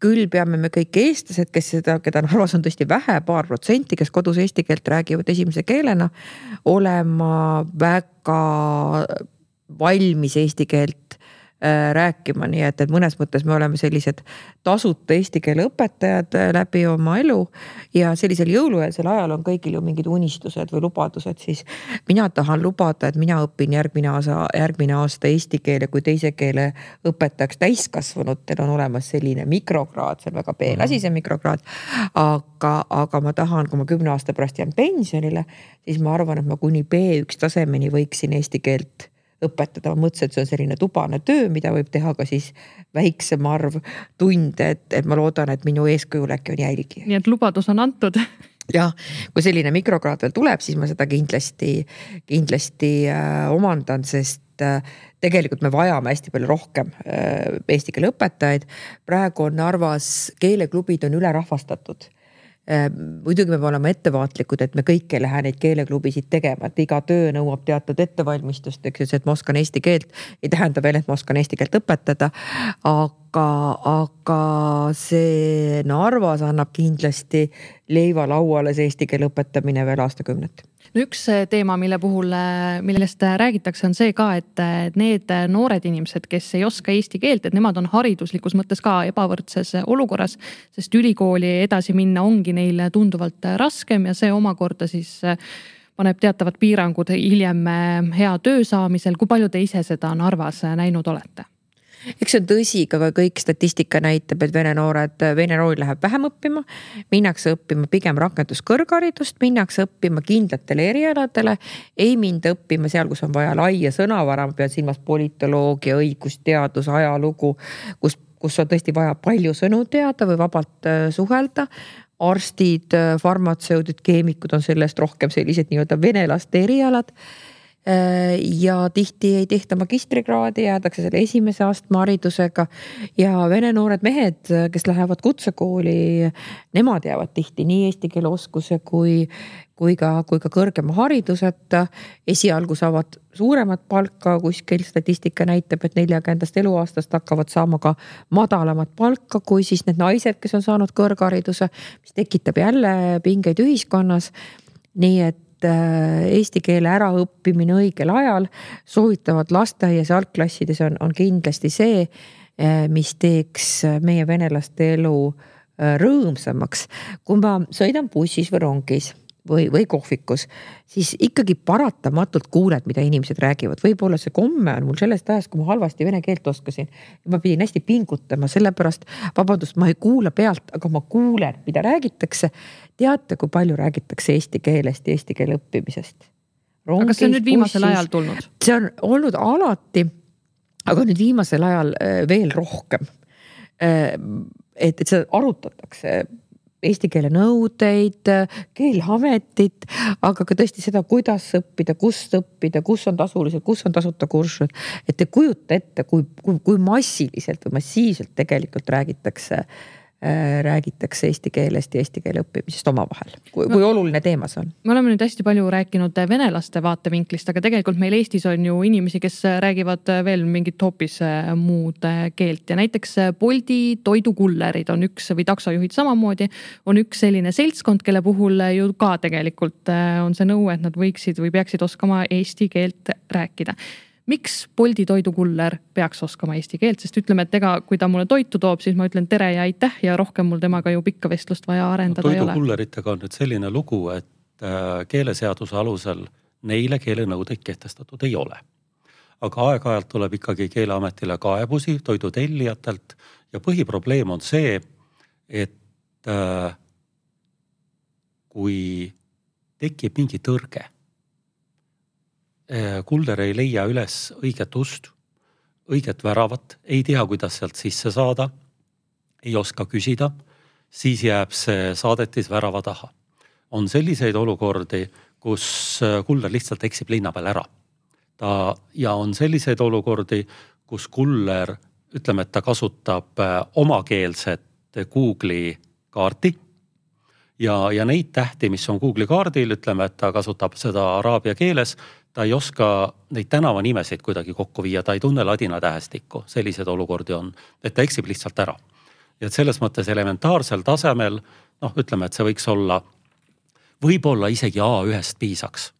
küll peame me kõik eestlased, kes seda, keda Narvas on tõesti vähe, paar protsenti, kes kodus eesti keelt räägivad esimese keelena, olema väga valmis eesti keelt rääkima, nii et, et mõnes mõttes me oleme sellised tasuta eesti keele õpetajad äh, läbi oma elu. ja sellisel jõulueelsel ajal on kõigil ju mingid unistused või lubadused, siis mina tahan lubada, et mina õpin järgmine aasta, järgmine aasta eesti keele kui teise keele õpetajaks täiskasvanutel on olemas selline mikrokraad, see on väga peen asi, see mikrokraad. aga, aga ma tahan, kui ma kümne aasta pärast jään pensionile, siis ma arvan, et ma kuni B1 tasemeni võiksin eesti keelt õpetada, ma mõtlesin, et see on selline tubane töö, mida võib teha ka siis väiksem arv tunde, et, et ma loodan, et minu eeskujul äkki on jälgija. nii et lubadus on antud jah, kui selline mikrokraad veel tuleb, siis ma seda kindlasti, kindlasti äh, omandan, sest äh, tegelikult me vajame hästi palju rohkem äh, eesti keele õpetajaid. praegu on Narvas keeleklubid on ülerahvastatud muidugi me peame olema ettevaatlikud, et me kõik ei lähe neid keeleklubisid tegema, et iga töö nõuab teatud ettevalmistust, eks ju, see, et ma oskan eesti keelt, ei tähenda veel, et ma oskan eesti keelt õpetada. aga, aga see Narvas annab kindlasti leiva lauale see eesti keele õpetamine veel aastakümneid no üks äh, teema, mille puhul, äh, millest äh, räägitakse, on see ka, et need noored inimesed, kes ei oska eesti keelt, et nemad on hariduslikus mõttes ka ebavõrdses olukorras. sest ülikooli edasi minna ongi neil tunduvalt raskem ja see omakorda siis paneb teatavad piirangud hiljem hea töö saamisel. kui palju te ise seda Narvas näinud olete? Eks see on tõsi, aga kõik statistika näitab, et vene noored, vene noori läheb vähem õppima. minnakse õppima pigem rakenduskõrgharidust, minnakse õppima kindlatele erialadele. ei minda õppima seal, kus on vaja laia sõnavara, ma pean silmas politoloogia, õigusteadus, ajalugu, kus, kus on tõesti vaja palju sõnu teada või vabalt äh, suhelda arstid, äh, farmatseudid, keemikud on sellest rohkem sellised nii-öelda venelaste erialad ja tihti ei tehta magistrikraadi, jäädakse selle esimese astme haridusega. ja vene noored mehed, kes lähevad kutsekooli, nemad jäävad tihti nii eesti keele oskuse kui, kui ka, kui ka kõrgema hariduseta. esialgu saavad suuremat palka, kuskil statistika näitab, et neljakümnendast eluaastast hakkavad saama ka madalamat palka kui siis need naised, kes on saanud kõrghariduse, mis tekitab jälle pingeid ühiskonnas. nii et Äh, eesti keele äraõppimine õigel ajal, soovitavad lasteaias ja algklassides on, on kindlasti see, äh, mis teeks meie venelaste elu äh, rõõmsamaks. kui ma sõidan bussis või rongis või, või kohvikus, siis ikkagi paratamatult kuuled, mida inimesed räägivad, võib-olla see komme on mul sellest ajast, kui ma halvasti vene keelt oskasin. ma pidin hästi pingutama, sellepärast vabandust, ma ei kuula pealt, aga ma kuulen, mida räägitakse. teate, kui palju räägitakse eesti keelest ja eesti keele õppimisest? aga kas see on nüüd viimasel bussis, ajal tulnud? see on olnud alati, aga nüüd viimasel ajal äh, veel rohkem äh, et, et seda arutatakse eesti keele nõudeid, keeleametit, aga ka tõesti seda, kuidas õppida, kust õppida, kus on tasulised, kus on tasuta kursused. et ei kujuta ette, kui, kui, kui massiliselt või massiivselt tegelikult räägitakse Äh, räägitakse eesti keelest ja eesti keele õppimisest omavahel, kui no,, kui oluline teema see on? me oleme nüüd hästi palju rääkinud venelaste vaatevinklist, aga tegelikult meil Eestis on ju inimesi, kes räägivad veel mingit hoopis äh, muud äh, keelt ja näiteks Bolti toidukullerid on üks või taksojuhid samamoodi. on üks selline seltskond, kelle puhul ju ka tegelikult on see nõue, et nad võiksid või peaksid oskama eesti keelt rääkida miks Bolti toidukuller peaks oskama eesti keelt, sest ütleme, et ega kui ta mulle toitu toob, siis ma ütlen tere ja aitäh ja rohkem mul temaga ju pikka vestlust vaja arendada no, ei ole. toidukulleritega on nüüd selline lugu, et äh, keeleseaduse alusel neile keelenõudeid kehtestatud ei ole. aga aeg-ajalt tuleb ikkagi Keeleametile kaebusi toidu tellijatelt ja põhiprobleem on see, et äh, kui tekib mingi tõrge kulder ei leia üles õiget ust, õiget väravat, ei tea, kuidas sealt sisse saada, ei oska küsida, siis jääb see saadetis värava taha. on selliseid olukordi, kus kulder lihtsalt eksib linna peal ära. ta ja on selliseid olukordi, kus kuller, ütleme, et ta kasutab omakeelset Google'i kaarti ja, ja neid tähti, mis on Google'i kaardil, ütleme, et ta kasutab seda araabia keeles, ta ei oska neid tänavanimesid kuidagi kokku viia, ta ei tunne ladina tähestikku, selliseid olukordi on, et ta eksib lihtsalt ära. ja et selles mõttes elementaarsel tasemel noh, ütleme, et see võiks olla, võib-olla isegi A1-st piisaks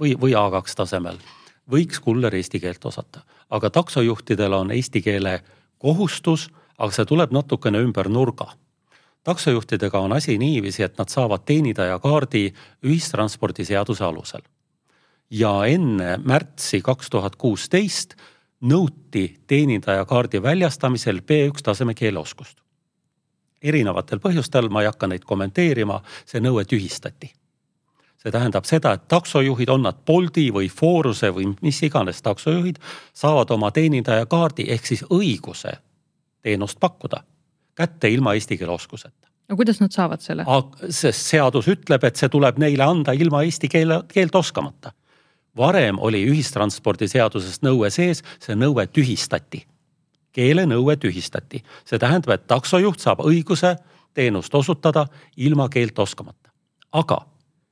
või, või A2 tasemel võiks kuller eesti keelt osata, aga taksojuhtidel on eesti keele kohustus, aga see tuleb natukene ümber nurga taksojuhtidega on asi niiviisi, et nad saavad teenindajakaardi ühistranspordiseaduse alusel. Ja enne märtsi kaks tuhat kuusteist nõuti teenindajakaardi väljastamisel B1 taseme keeleoskust. erinevatel põhjustel, ma ei hakka neid kommenteerima, see nõue tühistati. see tähendab seda, et taksojuhid, on nad Bolti või Foruse või mis iganes taksojuhid, saavad oma teenindajakaardi ehk siis õiguse teenust pakkuda kätte ilma eesti keele oskuseta. no kuidas nad saavad selle? sest seadus ütleb, et see tuleb neile anda ilma eesti keele, keelt oskamata. Varem oli ühistranspordiseaduses nõue sees, see nõue tühistati. keelenõue tühistati, see tähendab, et taksojuht saab õiguse teenust osutada ilma keelt oskamata. aga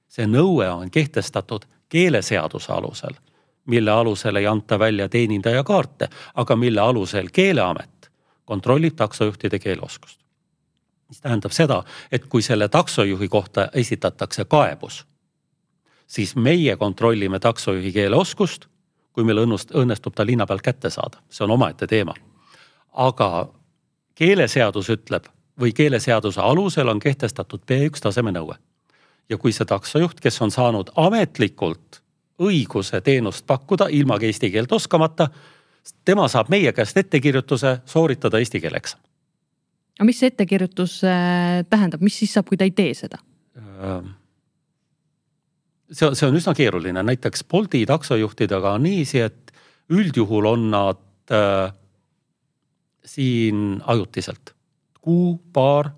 see nõue on kehtestatud keeleseaduse alusel, mille alusel ei anta välja teenindajakaarte, aga mille alusel Keeleamet kontrollib taksojuhtide keeleoskust. mis tähendab seda, et kui selle taksojuhi kohta esitatakse kaebus, siis meie kontrollime taksojuhi keeleoskust, kui meil õnnust, õnnestub ta linna pealt kätte saada, see on omaette teema. aga keeleseadus ütleb või keeleseaduse alusel on kehtestatud B1 taseme nõue. ja kui see taksojuht, kes on saanud ametlikult õiguse teenust pakkuda ilma eesti keelt oskamata tema saab meie käest ettekirjutuse sooritada eesti keele eksam. aga mis see ettekirjutus äh, tähendab, mis siis saab, kui ta ei tee seda? Ähm, see, see on üsna keeruline, näiteks Bolti taksojuhtidega on niiviisi, et üldjuhul on nad äh, siin ajutiselt, kuu, paar.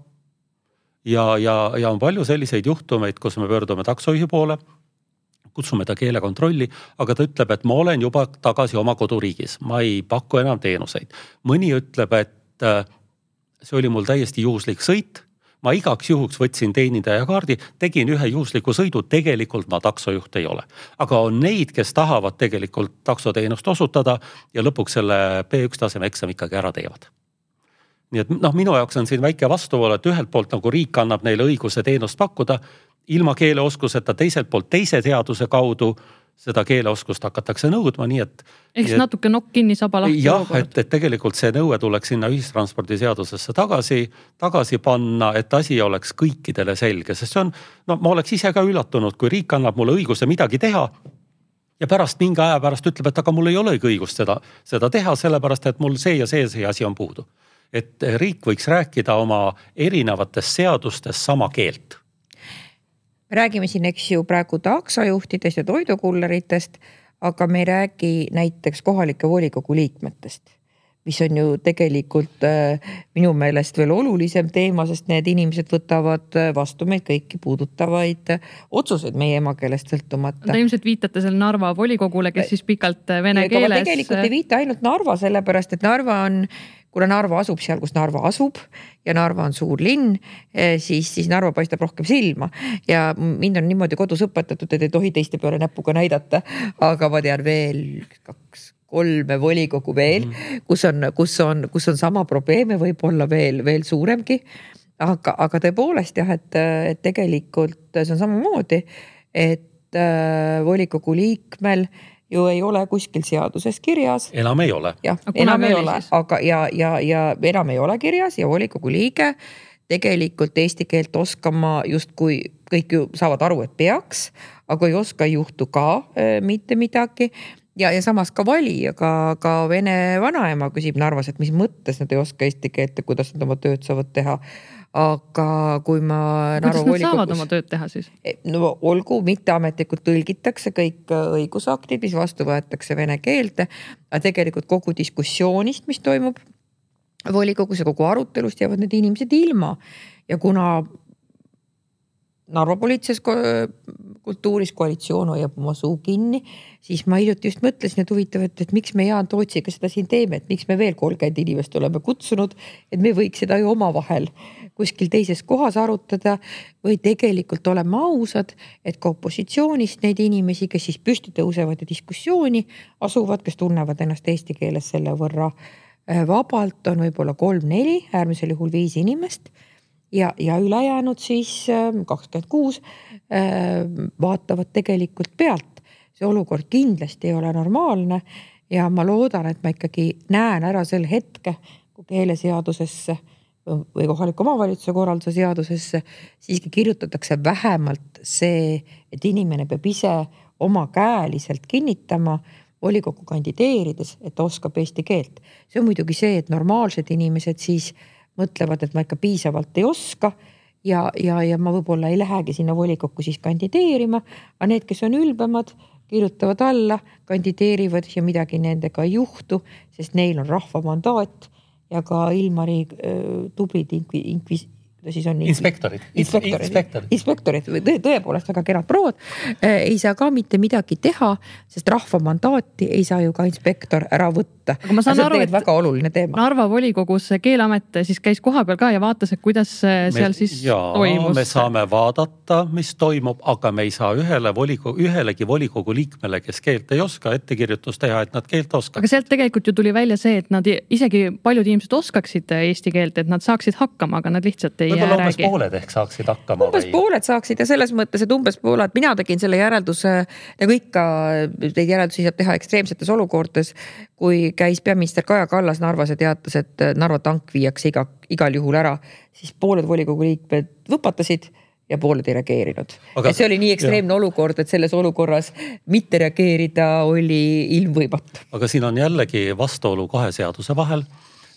ja, ja, ja on palju selliseid juhtumeid, kus me pöördume taksojuhi poole kutsume ta keelekontrolli, aga ta ütleb, et ma olen juba tagasi oma koduriigis, ma ei paku enam teenuseid. mõni ütleb, et äh, see oli mul täiesti juhuslik sõit ma igaks juhuks võtsin teenindajakaardi, tegin ühe juhusliku sõidu, tegelikult ma taksojuht ei ole. aga on neid, kes tahavad tegelikult taksoteenust osutada ja lõpuks selle B1 taseme eksami ikkagi ära teevad. nii et noh, minu jaoks on siin väike vastuvool, et ühelt poolt nagu riik annab neile õiguse teenust pakkuda ilma keeleoskuseta, teiselt poolt teise seaduse kaudu seda keeleoskust hakatakse nõudma, nii et. ehk siis natuke nokk kinni, saba lahti. jah, et, et tegelikult see nõue tuleks sinna ühistranspordiseadusesse tagasi, tagasi panna, et asi oleks kõikidele selge, sest see on, no ma oleks ise ka üllatunud, kui riik annab mulle õiguse midagi teha. ja pärast mingi aja pärast ütleb, et aga mul ei olegi õigust seda, seda teha, sellepärast et mul see ja see, see asi on puudu. et riik võiks rääkida oma erinevates seadustes sama keelt me räägime siin, eks ju, praegu taksojuhtidest ja toidukulleritest, aga me ei räägi näiteks kohalike volikogu liikmetest mis on ju tegelikult äh, minu meelest veel olulisem teema, sest need inimesed võtavad äh, vastu meid kõiki puudutavaid äh, otsuseid meie emakeelest sõltumata. Te ilmselt viitate seal Narva volikogule, kes siis pikalt vene keeles. tegelikult ei viita ainult Narva, sellepärast et Narva on kuna Narva asub seal, kus Narva asub ja Narva on suur linn, eh, siis, siis Narva paistab rohkem silma ja mind on niimoodi kodus õpetatud, et ei tohi teiste peale näpuga näidata. aga ma tean veel kaks, kolme volikogu veel mm, -hmm. kus on, kus on, kus on sama probleeme, võib-olla veel, veel suuremgi. aga, aga tõepoolest jah, et, et tegelikult see on samamoodi, et äh, volikogu liikmel ju ei ole kuskil seaduses kirjas. enam ei ole. jah, enam ei ole, aga ja, ja, ja enam ei ole kirjas ja volikogu liige tegelikult eesti keelt oskama justkui kõik ju saavad aru, et peaks, aga ei oska, ei juhtu ka äh, mitte midagi ja, ja samas ka valija, ka, ka vene vanaema küsib Narvas, et mis mõttes nad ei oska eesti keelt ja kuidas nad oma tööd saavad teha. Aga kui ma. kuidas nad saavad oma tööd teha siis? E, no olgu, mitteametlikult tõlgitakse kõik õigusaktid, mis vastu võetakse vene keelde, aga tegelikult kogu diskussioonist, mis toimub volikogus ja kogu arutelust jäävad need inimesed ilma ja kuna Narva poliitilises kultuuris koalitsioon hoiab oma suu kinni, siis ma hiljuti just mõtlesin, et huvitav, et, et miks me Jaan Tootsiga seda siin teeme, et miks me veel kolmkümmend inimest oleme kutsunud, et me võiks seda ju omavahel kuskil teises kohas arutada või tegelikult oleme ausad, et ka opositsioonist neid inimesi, kes siis püsti tõusevad ja diskussiooni asuvad, kes tunnevad ennast eesti keeles selle võrra äh, vabalt, on võib-olla kolm-neli, äärmisel juhul viis inimest ja, ja ülejäänud siis ähm, kakskümmend kuus ähm, vaatavad tegelikult pealt. see olukord kindlasti ei ole normaalne ja ma loodan, et ma ikkagi näen ära sel hetke, kui keeleseadusesse või kohaliku omavalitsuse korralduse seadusesse siiski kirjutatakse vähemalt see, et inimene peab ise omakäeliselt kinnitama volikokku kandideerides, et ta oskab eesti keelt. see on muidugi see, et normaalsed inimesed siis mõtlevad, et ma ikka piisavalt ei oska ja, ja, ja ma võib-olla ei lähegi sinna volikokku siis kandideerima. aga need, kes on ülbemad, kirjutavad alla, kandideerivad ja midagi nendega ei juhtu, sest neil on rahva mandaat ja ka Ilmari äh, tublid inkvis-, kuidas siis on? inspektorid. inspektorid, inspektorid, inspektorid tõe, tõepoolest väga kenad prouad äh, ei saa ka mitte midagi teha, sest rahva mandaati ei saa ju ka inspektor ära võtta. aga ma saan aru, et väga oluline teema. Narva volikogus Keeleamet siis käis kohapeal ka ja vaatas, et kuidas seal me, siis jaa, toimus. me saame vaadata, mis toimub, aga me ei saa ühele volikogu, ühelegi volikogu liikmele, kes keelt ei oska, ettekirjutust teha, et nad keelt oskavad. aga sealt tegelikult ju tuli välja see, et nad isegi paljud inimesed oskaksid eesti keelt, et nad saaksid hakkama, aga nad lihtsalt ei võib-olla umbes räägi. pooled ehk saaksid hakkama. umbes või? pooled saaksid ja selles mõttes, et umbes pooled, mina tegin selle järelduse nagu ikka, neid järeldusi saab teha ekstreemsetes olukordades. kui käis peaminister Kaja Kallas Narvas ja teatas, et Narva tank viiakse iga, igal juhul ära, siis pooled volikogu liikmed võpatasid ja pooled ei reageerinud. et see oli nii ekstreemne jah. olukord, et selles olukorras mitte reageerida oli ilmvõimatu. aga siin on jällegi vastuolu kahe seaduse vahel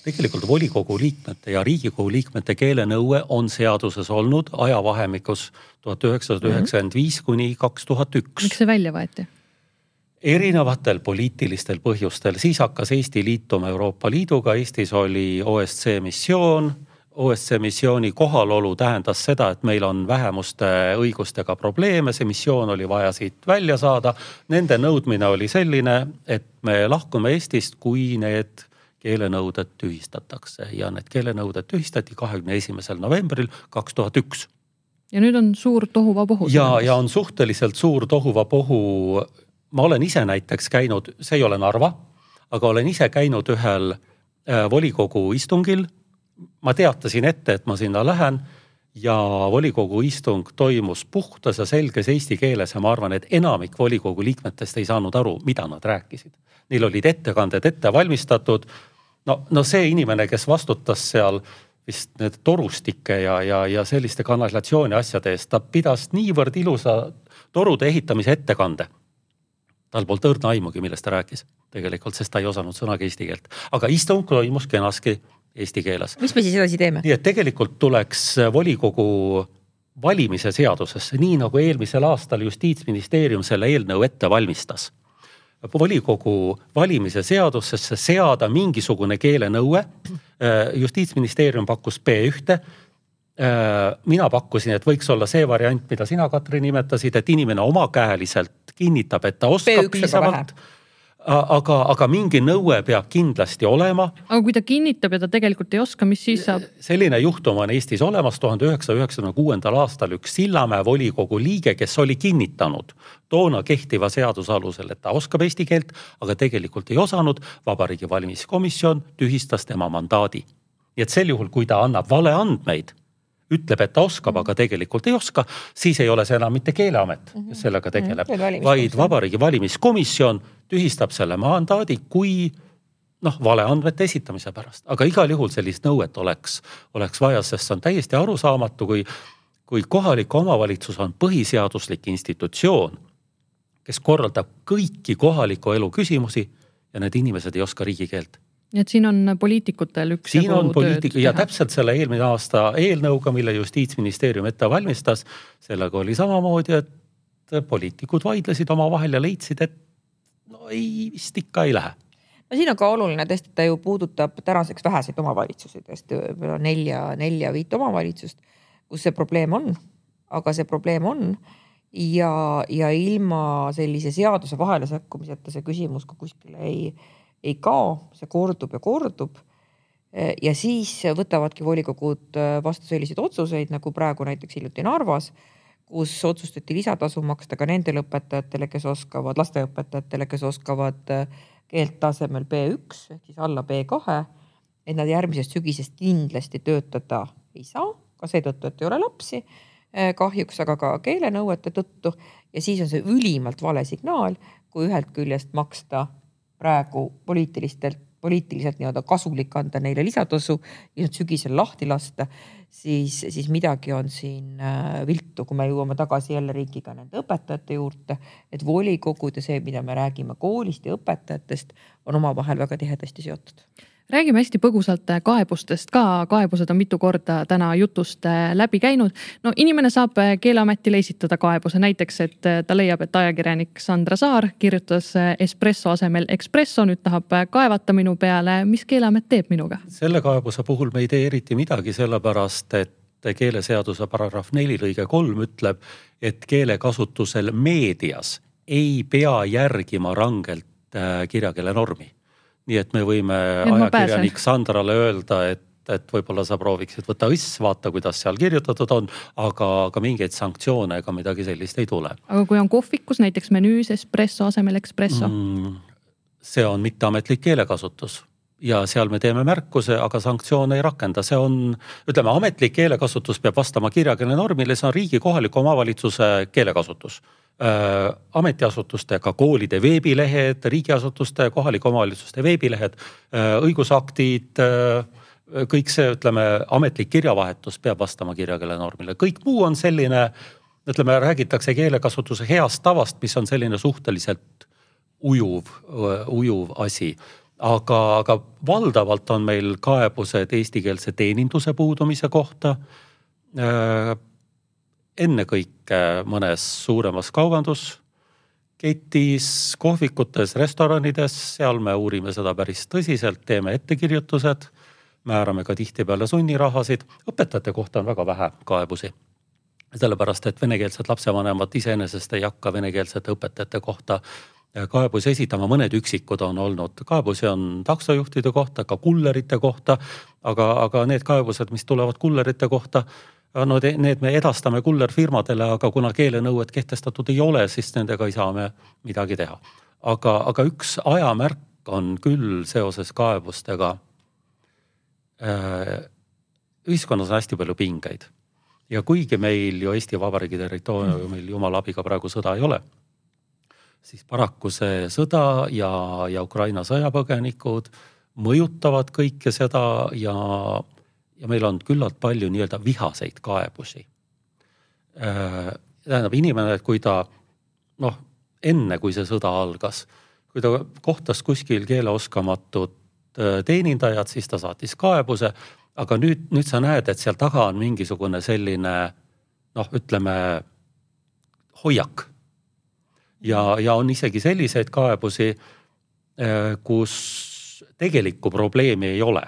tegelikult volikogu liikmete ja riigikogu liikmete keelenõue on seaduses olnud ajavahemikus tuhat üheksasada üheksakümmend viis kuni kaks tuhat üks. miks see välja võeti? erinevatel poliitilistel põhjustel, siis hakkas Eesti liituma Euroopa Liiduga, Eestis oli OSCE missioon. OSCE missiooni kohalolu tähendas seda, et meil on vähemuste õigustega probleeme, see missioon oli vaja siit välja saada. Nende nõudmine oli selline, et me lahkume Eestist, kui need keelenõuded tühistatakse ja need keelenõuded tühistati kahekümne esimesel novembril kaks tuhat üks. ja nüüd on suur tohuvapohu. ja, ja on suhteliselt suur tohuvapohu. ma olen ise näiteks käinud, see ei ole Narva, aga olen ise käinud ühel äh, volikogu istungil. ma teatasin ette, et ma sinna lähen ja volikogu istung toimus puhtas ja selges eesti keeles ja ma arvan, et enamik volikogu liikmetest ei saanud aru, mida nad rääkisid. Neil olid ettekanded ette valmistatud no, no see inimene, kes vastutas seal vist need torustike ja, ja, ja selliste kanalisatsiooni asjade eest, ta pidas niivõrd ilusa torude ehitamise ettekande. tal polnud õrna aimugi, millest ta rääkis tegelikult, sest ta ei osanud sõnagi eesti keelt, aga istung toimus kenasti eesti keeles. mis me siis edasi teeme? nii et tegelikult tuleks volikogu valimise seadusesse, nii nagu eelmisel aastal justiitsministeerium selle eelnõu ette valmistas volikogu valimise seadusesse seada mingisugune keelenõue. Äh, justiitsministeerium pakkus B1 äh, mina pakkusin, et võiks olla see variant, mida sina, Katri, nimetasid, et inimene omakäeliselt kinnitab, et ta oskab piisavalt aga, aga mingi nõue peab kindlasti olema. aga kui ta kinnitab ja ta tegelikult ei oska, mis siis saab? selline juhtum on Eestis olemas tuhande üheksasaja üheksakümne kuuendal aastal üks Sillamäe volikogu liige, kes oli kinnitanud toona kehtiva seaduse alusel, et ta oskab eesti keelt, aga tegelikult ei osanud. vabariigi Valimiskomisjon tühistas tema mandaadi. nii et sel juhul, kui ta annab valeandmeid ütleb, et ta oskab, aga tegelikult ei oska, siis ei ole see enam mitte Keeleamet, kes mhm. sellega mhm. tegeleb, vaid Vabariigi Valimiskomisjon tühistab selle mandaadi, kui noh, valeandmete esitamise pärast, aga igal juhul sellist nõuet oleks, oleks vaja, sest see on täiesti arusaamatu, kui, kui kohalik omavalitsus on põhiseaduslik institutsioon, kes korraldab kõiki kohaliku elu küsimusi ja need inimesed ei oska riigikeelt nii et siin on poliitikutel üks. siin on poliitik ja täpselt selle eelmine aasta eelnõuga, mille justiitsministeerium ette valmistas, sellega oli samamoodi, et poliitikud vaidlesid omavahel ja leidsid, et no ei, vist ikka ei lähe no siin on ka oluline tõesti, et ta ju puudutab tänaseks väheseid omavalitsusi, tõesti võib-olla nelja, nelja-viit omavalitsust, kus see probleem on. aga see probleem on ja, ja ilma sellise seaduse vahele sekkumiseta see küsimus ka kuskile ei, ei kao, see kordub ja kordub. ja siis võtavadki volikogud vastu selliseid otsuseid nagu praegu näiteks hiljuti Narvas, kus otsustati lisatasu maksta ka nendele õpetajatele, kes oskavad, lasteõpetajatele, kes oskavad keelt tasemel B1 ehk siis alla B2. et nad järgmisest sügisest kindlasti töötada ei saa, ka seetõttu, et ei ole lapsi eh, kahjuks, aga ka keelenõuete tõttu. ja siis on see ülimalt vale signaal, kui ühelt küljest maksta praegu poliitilistelt, poliitiliselt nii-öelda kasulik anda neile lisatasu ja nad sügisel lahti lasta, siis, siis midagi on siin äh, viltu, kui me jõuame tagasi jälle riigiga nende õpetajate juurde. et volikogud ja see, mida me räägime koolist ja õpetajatest, on omavahel väga tihedasti seotud räägime hästi põgusalt äh, kaebustest ka, kaebused on mitu korda täna jutust äh, läbi käinud. no inimene saab äh, Keeleametile esitada kaebuse, näiteks et ta leiab, et ajakirjanik Sandra Saar kirjutas espresso asemel espresso, nüüd tahab kaevata minu peale, mis Keeleamet teeb minuga? selle kaebuse puhul me ei tee eriti midagi, sellepärast et keeleseaduse paragrahv neli lõige kolm ütleb, et keelekasutusel meedias ei pea järgima rangelt kirjakeele normi nii et me võime ajakirjanik Sandrale öelda, et et võib-olla sa prooviksid võtta õss, vaata, kuidas seal kirjutatud on, aga, aga mingeid sanktsioone ega midagi sellist ei tule. aga kui on kohvikus näiteks menüüs espresso asemel espresso mm,? see on mitteametlik keelekasutus ja seal me teeme märkuse, aga sanktsioone ei rakenda, see on, ütleme, ametlik keelekasutus peab vastama kirjakeele normile, see on riigi kohaliku omavalitsuse keelekasutus. Äh, ametiasutustega koolide veebilehed, riigiasutuste, kohalike omavalitsuste veebilehed, äh, õigusaktid, äh, kõik see, ütleme, ametlik kirjavahetus peab vastama kirjakeele normile, kõik muu on selline, ütleme, räägitakse keelekasutuse heast tavast, mis on selline suhteliselt ujuv, ujuv asi aga, aga valdavalt on meil kaebused eestikeelse teeninduse puudumise kohta ennekõike mõnes suuremas kaubandusketis, kohvikutes, restoranides, seal me uurime seda päris tõsiselt, teeme ettekirjutused, määrame ka tihtipeale sunnirahasid. õpetajate kohta on väga vähe kaebusi. sellepärast, et venekeelsed lapsevanemad iseenesest ei hakka venekeelsete õpetajate kohta kaebusi esitama, mõned üksikud on olnud, kaebusi on taksojuhtide kohta, ka kullerite kohta. aga, aga need kaebused, mis tulevad kullerite kohta no need me edastame kullerfirmadele, aga kuna keelenõuet kehtestatud ei ole, siis nendega ei saa me midagi teha. aga, aga üks ajamärk on küll seoses kaebustega. Äh, ühiskonnas on hästi palju pingeid ja kuigi meil ju Eesti Vabariigi territooriumil jumala abiga praegu sõda ei ole, siis paraku see sõda ja, ja Ukraina sõjapõgenikud mõjutavad kõike seda ja ja meil on küllalt palju nii-öelda vihaseid kaebusi. Äh, tähendab inimene, kui ta noh, enne kui see sõda algas, kui ta kohtas kuskil keeleoskamatut äh, teenindajat, siis ta saatis kaebuse. aga nüüd, nüüd sa näed, et seal taga on mingisugune selline noh, ütleme hoiak. Ja, ja on isegi selliseid kaebusi, äh, kus tegelikku probleemi ei ole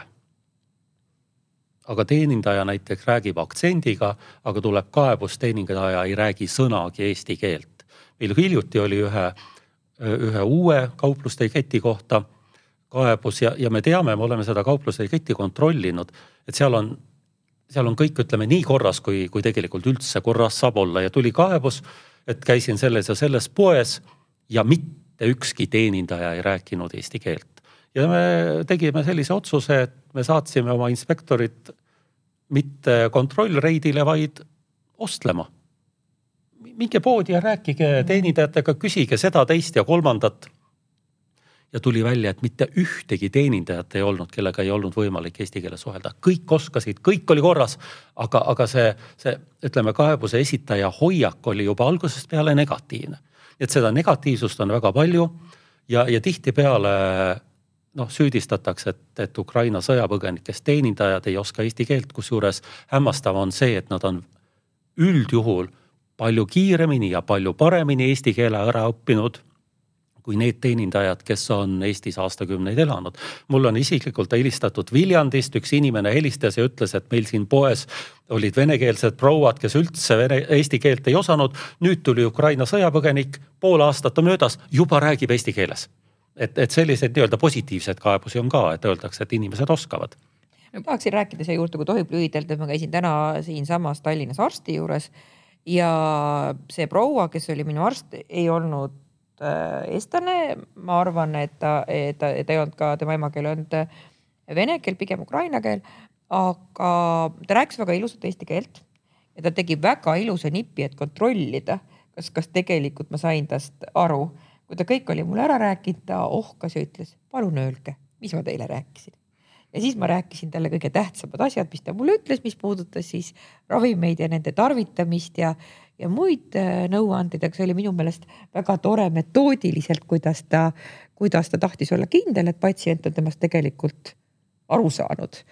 aga teenindaja näiteks räägib aktsendiga, aga tuleb kaebus, teenindaja ei räägi sõnagi eesti keelt. meil hiljuti oli ühe, ühe uue kaupluste keti kohta kaebus ja, ja me teame, me oleme seda kaupluste ketti kontrollinud, et seal on, seal on kõik, ütleme nii korras, kui, kui tegelikult üldse korras saab olla ja tuli kaebus, et käisin selles ja selles poes ja mitte ükski teenindaja ei rääkinud eesti keelt ja me tegime sellise otsuse, et me saatsime oma inspektorid mitte kontrollreidile, vaid ostlema. minge poodi ja rääkige teenindajatega, küsige seda, teist ja kolmandat. Ja tuli välja, et mitte ühtegi teenindajat ei olnud, kellega ei olnud võimalik eesti keeles suhelda, kõik oskasid, kõik oli korras. aga, aga see, see ütleme, kaebuse esitaja hoiak oli juba algusest peale negatiivne. et seda negatiivsust on väga palju ja, ja tihtipeale noh, süüdistatakse, et, et Ukraina sõjapõgenikest teenindajad ei oska eesti keelt, kusjuures hämmastav on see, et nad on üldjuhul palju kiiremini ja palju paremini eesti keele ära õppinud kui need teenindajad, kes on Eestis aastakümneid elanud. mul on isiklikult helistatud Viljandist, üks inimene helistas ja ütles, et meil siin poes olid venekeelsed prouad, kes üldse vene, eesti keelt ei osanud. nüüd tuli Ukraina sõjapõgenik, pool aastat on möödas, juba räägib eesti keeles. et, et selliseid nii-öelda positiivseid kaebusi on ka, et öeldakse, et inimesed oskavad ma tahaksin rääkida siia juurde, kui tohib lühidalt, et ma käisin täna siinsamas Tallinnas arsti juures ja see proua, kes oli minu arst, ei olnud eestlane, ma arvan, et ta, ta, ta ei olnud ka, tema emakeel ei olnud äh, vene keel, pigem ukraina keel. aga ta rääkis väga ilusat eesti keelt ja ta tegi väga ilusa nipi, et kontrollida, kas, kas tegelikult ma sain tast aru. kui ta kõik oli mulle ära rääkinud, ta ohkas ja ütles, palun öelge, mis ma teile rääkisin ja siis ma rääkisin talle kõige tähtsamad asjad, mis ta mulle ütles, mis puudutas siis ravimeid ja nende tarvitamist ja ja muid äh, nõuandeid, aga see oli minu meelest väga tore metoodiliselt, kuidas ta, kuidas ta tahtis olla kindel, et patsient on temast tegelikult aru saanud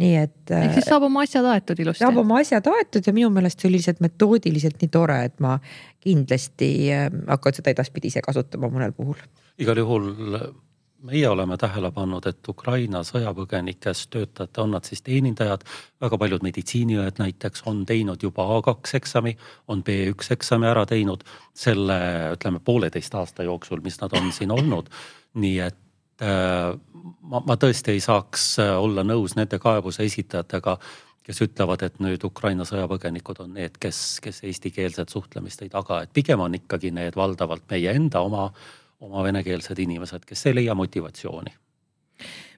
nii et. ehk siis saab oma asjad aetud ilusti. saab oma asjad aetud ja minu meelest see oli lihtsalt metoodiliselt nii tore, et ma kindlasti äh, hakkan seda edaspidi ise kasutama mõnel puhul. igal juhul meie oleme tähele pannud, et Ukraina sõjapõgenikes töötajate, on nad siis teenindajad, väga paljud meditsiiniõed näiteks on teinud juba A2 eksami, on B1 eksami ära teinud selle ütleme pooleteist aasta jooksul, mis nad on siin olnud. nii et äh, ma, ma tõesti ei saaks äh, olla nõus nende kaebuse esitajatega kes ütlevad, et nüüd Ukraina sõjapõgenikud on need, kes, kes eestikeelset suhtlemist ei taga, et pigem on ikkagi need valdavalt meie enda oma oma venekeelsed inimesed, kes ei leia motivatsiooni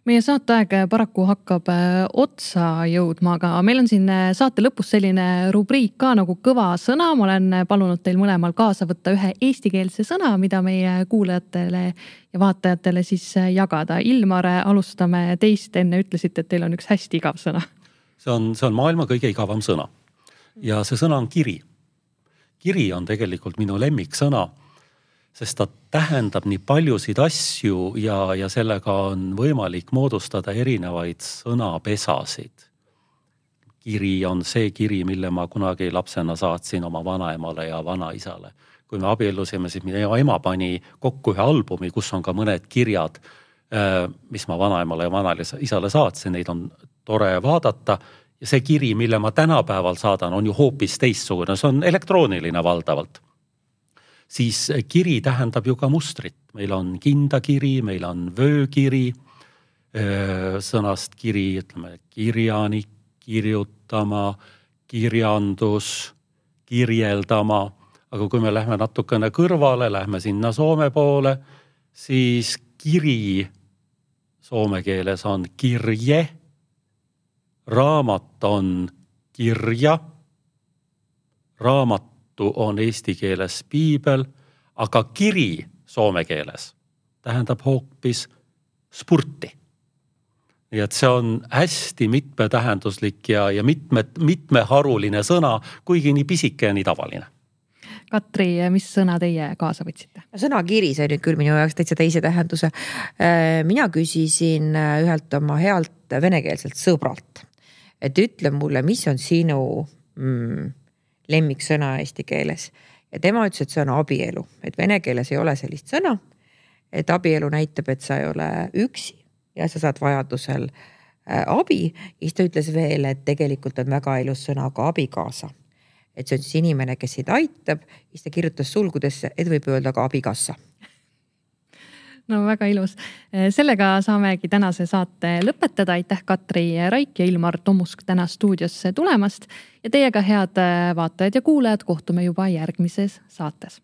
meie saateaeg paraku hakkab äh, otsa jõudma, aga meil on siin äh, saate lõpus selline rubriik ka nagu kõva sõna. ma olen äh, palunud teil mõlemal kaasa võtta ühe eestikeelse sõna, mida meie kuulajatele ja vaatajatele siis jagada. Ilmar, alustame teist, enne ütlesite, et teil on üks hästi igav sõna. see on, see on maailma kõige igavam sõna ja see sõna on kiri. kiri on tegelikult minu lemmiksõna sest ta tähendab nii paljusid asju ja, ja sellega on võimalik moodustada erinevaid sõnapesasid. kiri on see kiri, mille ma kunagi lapsena saatsin oma vanaemale ja vanaisale. kui me abiellusime, siis minu ema pani kokku ühe albumi, kus on ka mõned kirjad, äh, mis ma vanaemale ja vanaisale saatsin, neid on tore vaadata ja see kiri, mille ma tänapäeval saadan, on ju hoopis teistsugune, see on elektrooniline valdavalt siis kiri tähendab ju ka mustrit. meil on kindakiri, meil on vöökiri, sõnast kiri, ütleme kirjanik, kirjutama, kirjandus, kirjeldama. aga kui me lähme natukene kõrvale, lähme sinna Soome poole, siis kiri soome keeles on kirje. raamat on kirja. raamat raamattu on eesti keeles piibel, aga kiri soome keeles tähendab hoopis spurti. nii et see on hästi mitmetähenduslik ja, ja mitme, mitmeharuline sõna, kuigi nii pisike ja nii tavaline. Katri, mis sõna teie kaasa võtsite? sõna kiri sai nüüd küll minu jaoks täitsa teise tähenduse. Äh, mina küsisin äh, ühelt oma healt venekeelselt sõbralt, et ütle mulle, mis on sinu mm, lemmiksõna eesti keeles. ja tema ütles, et see on abielu, et vene keeles ei ole sellist sõna. et abielu näitab, et sa ei ole üksi ja sa saad vajadusel äh, abi. siis ta ütles veel, et tegelikult on väga ilus sõna ka abikaasa. et see on siis inimene, kes sind aitab, siis ta kirjutas sulgudesse, et võib öelda ka abikassa no väga ilus. sellega saamegi tänase saate lõpetada. aitäh, Katri Raik ja Ilmar Tomusk täna stuudiosse tulemast ja teiega, head vaatajad ja kuulajad, kohtume juba järgmises saates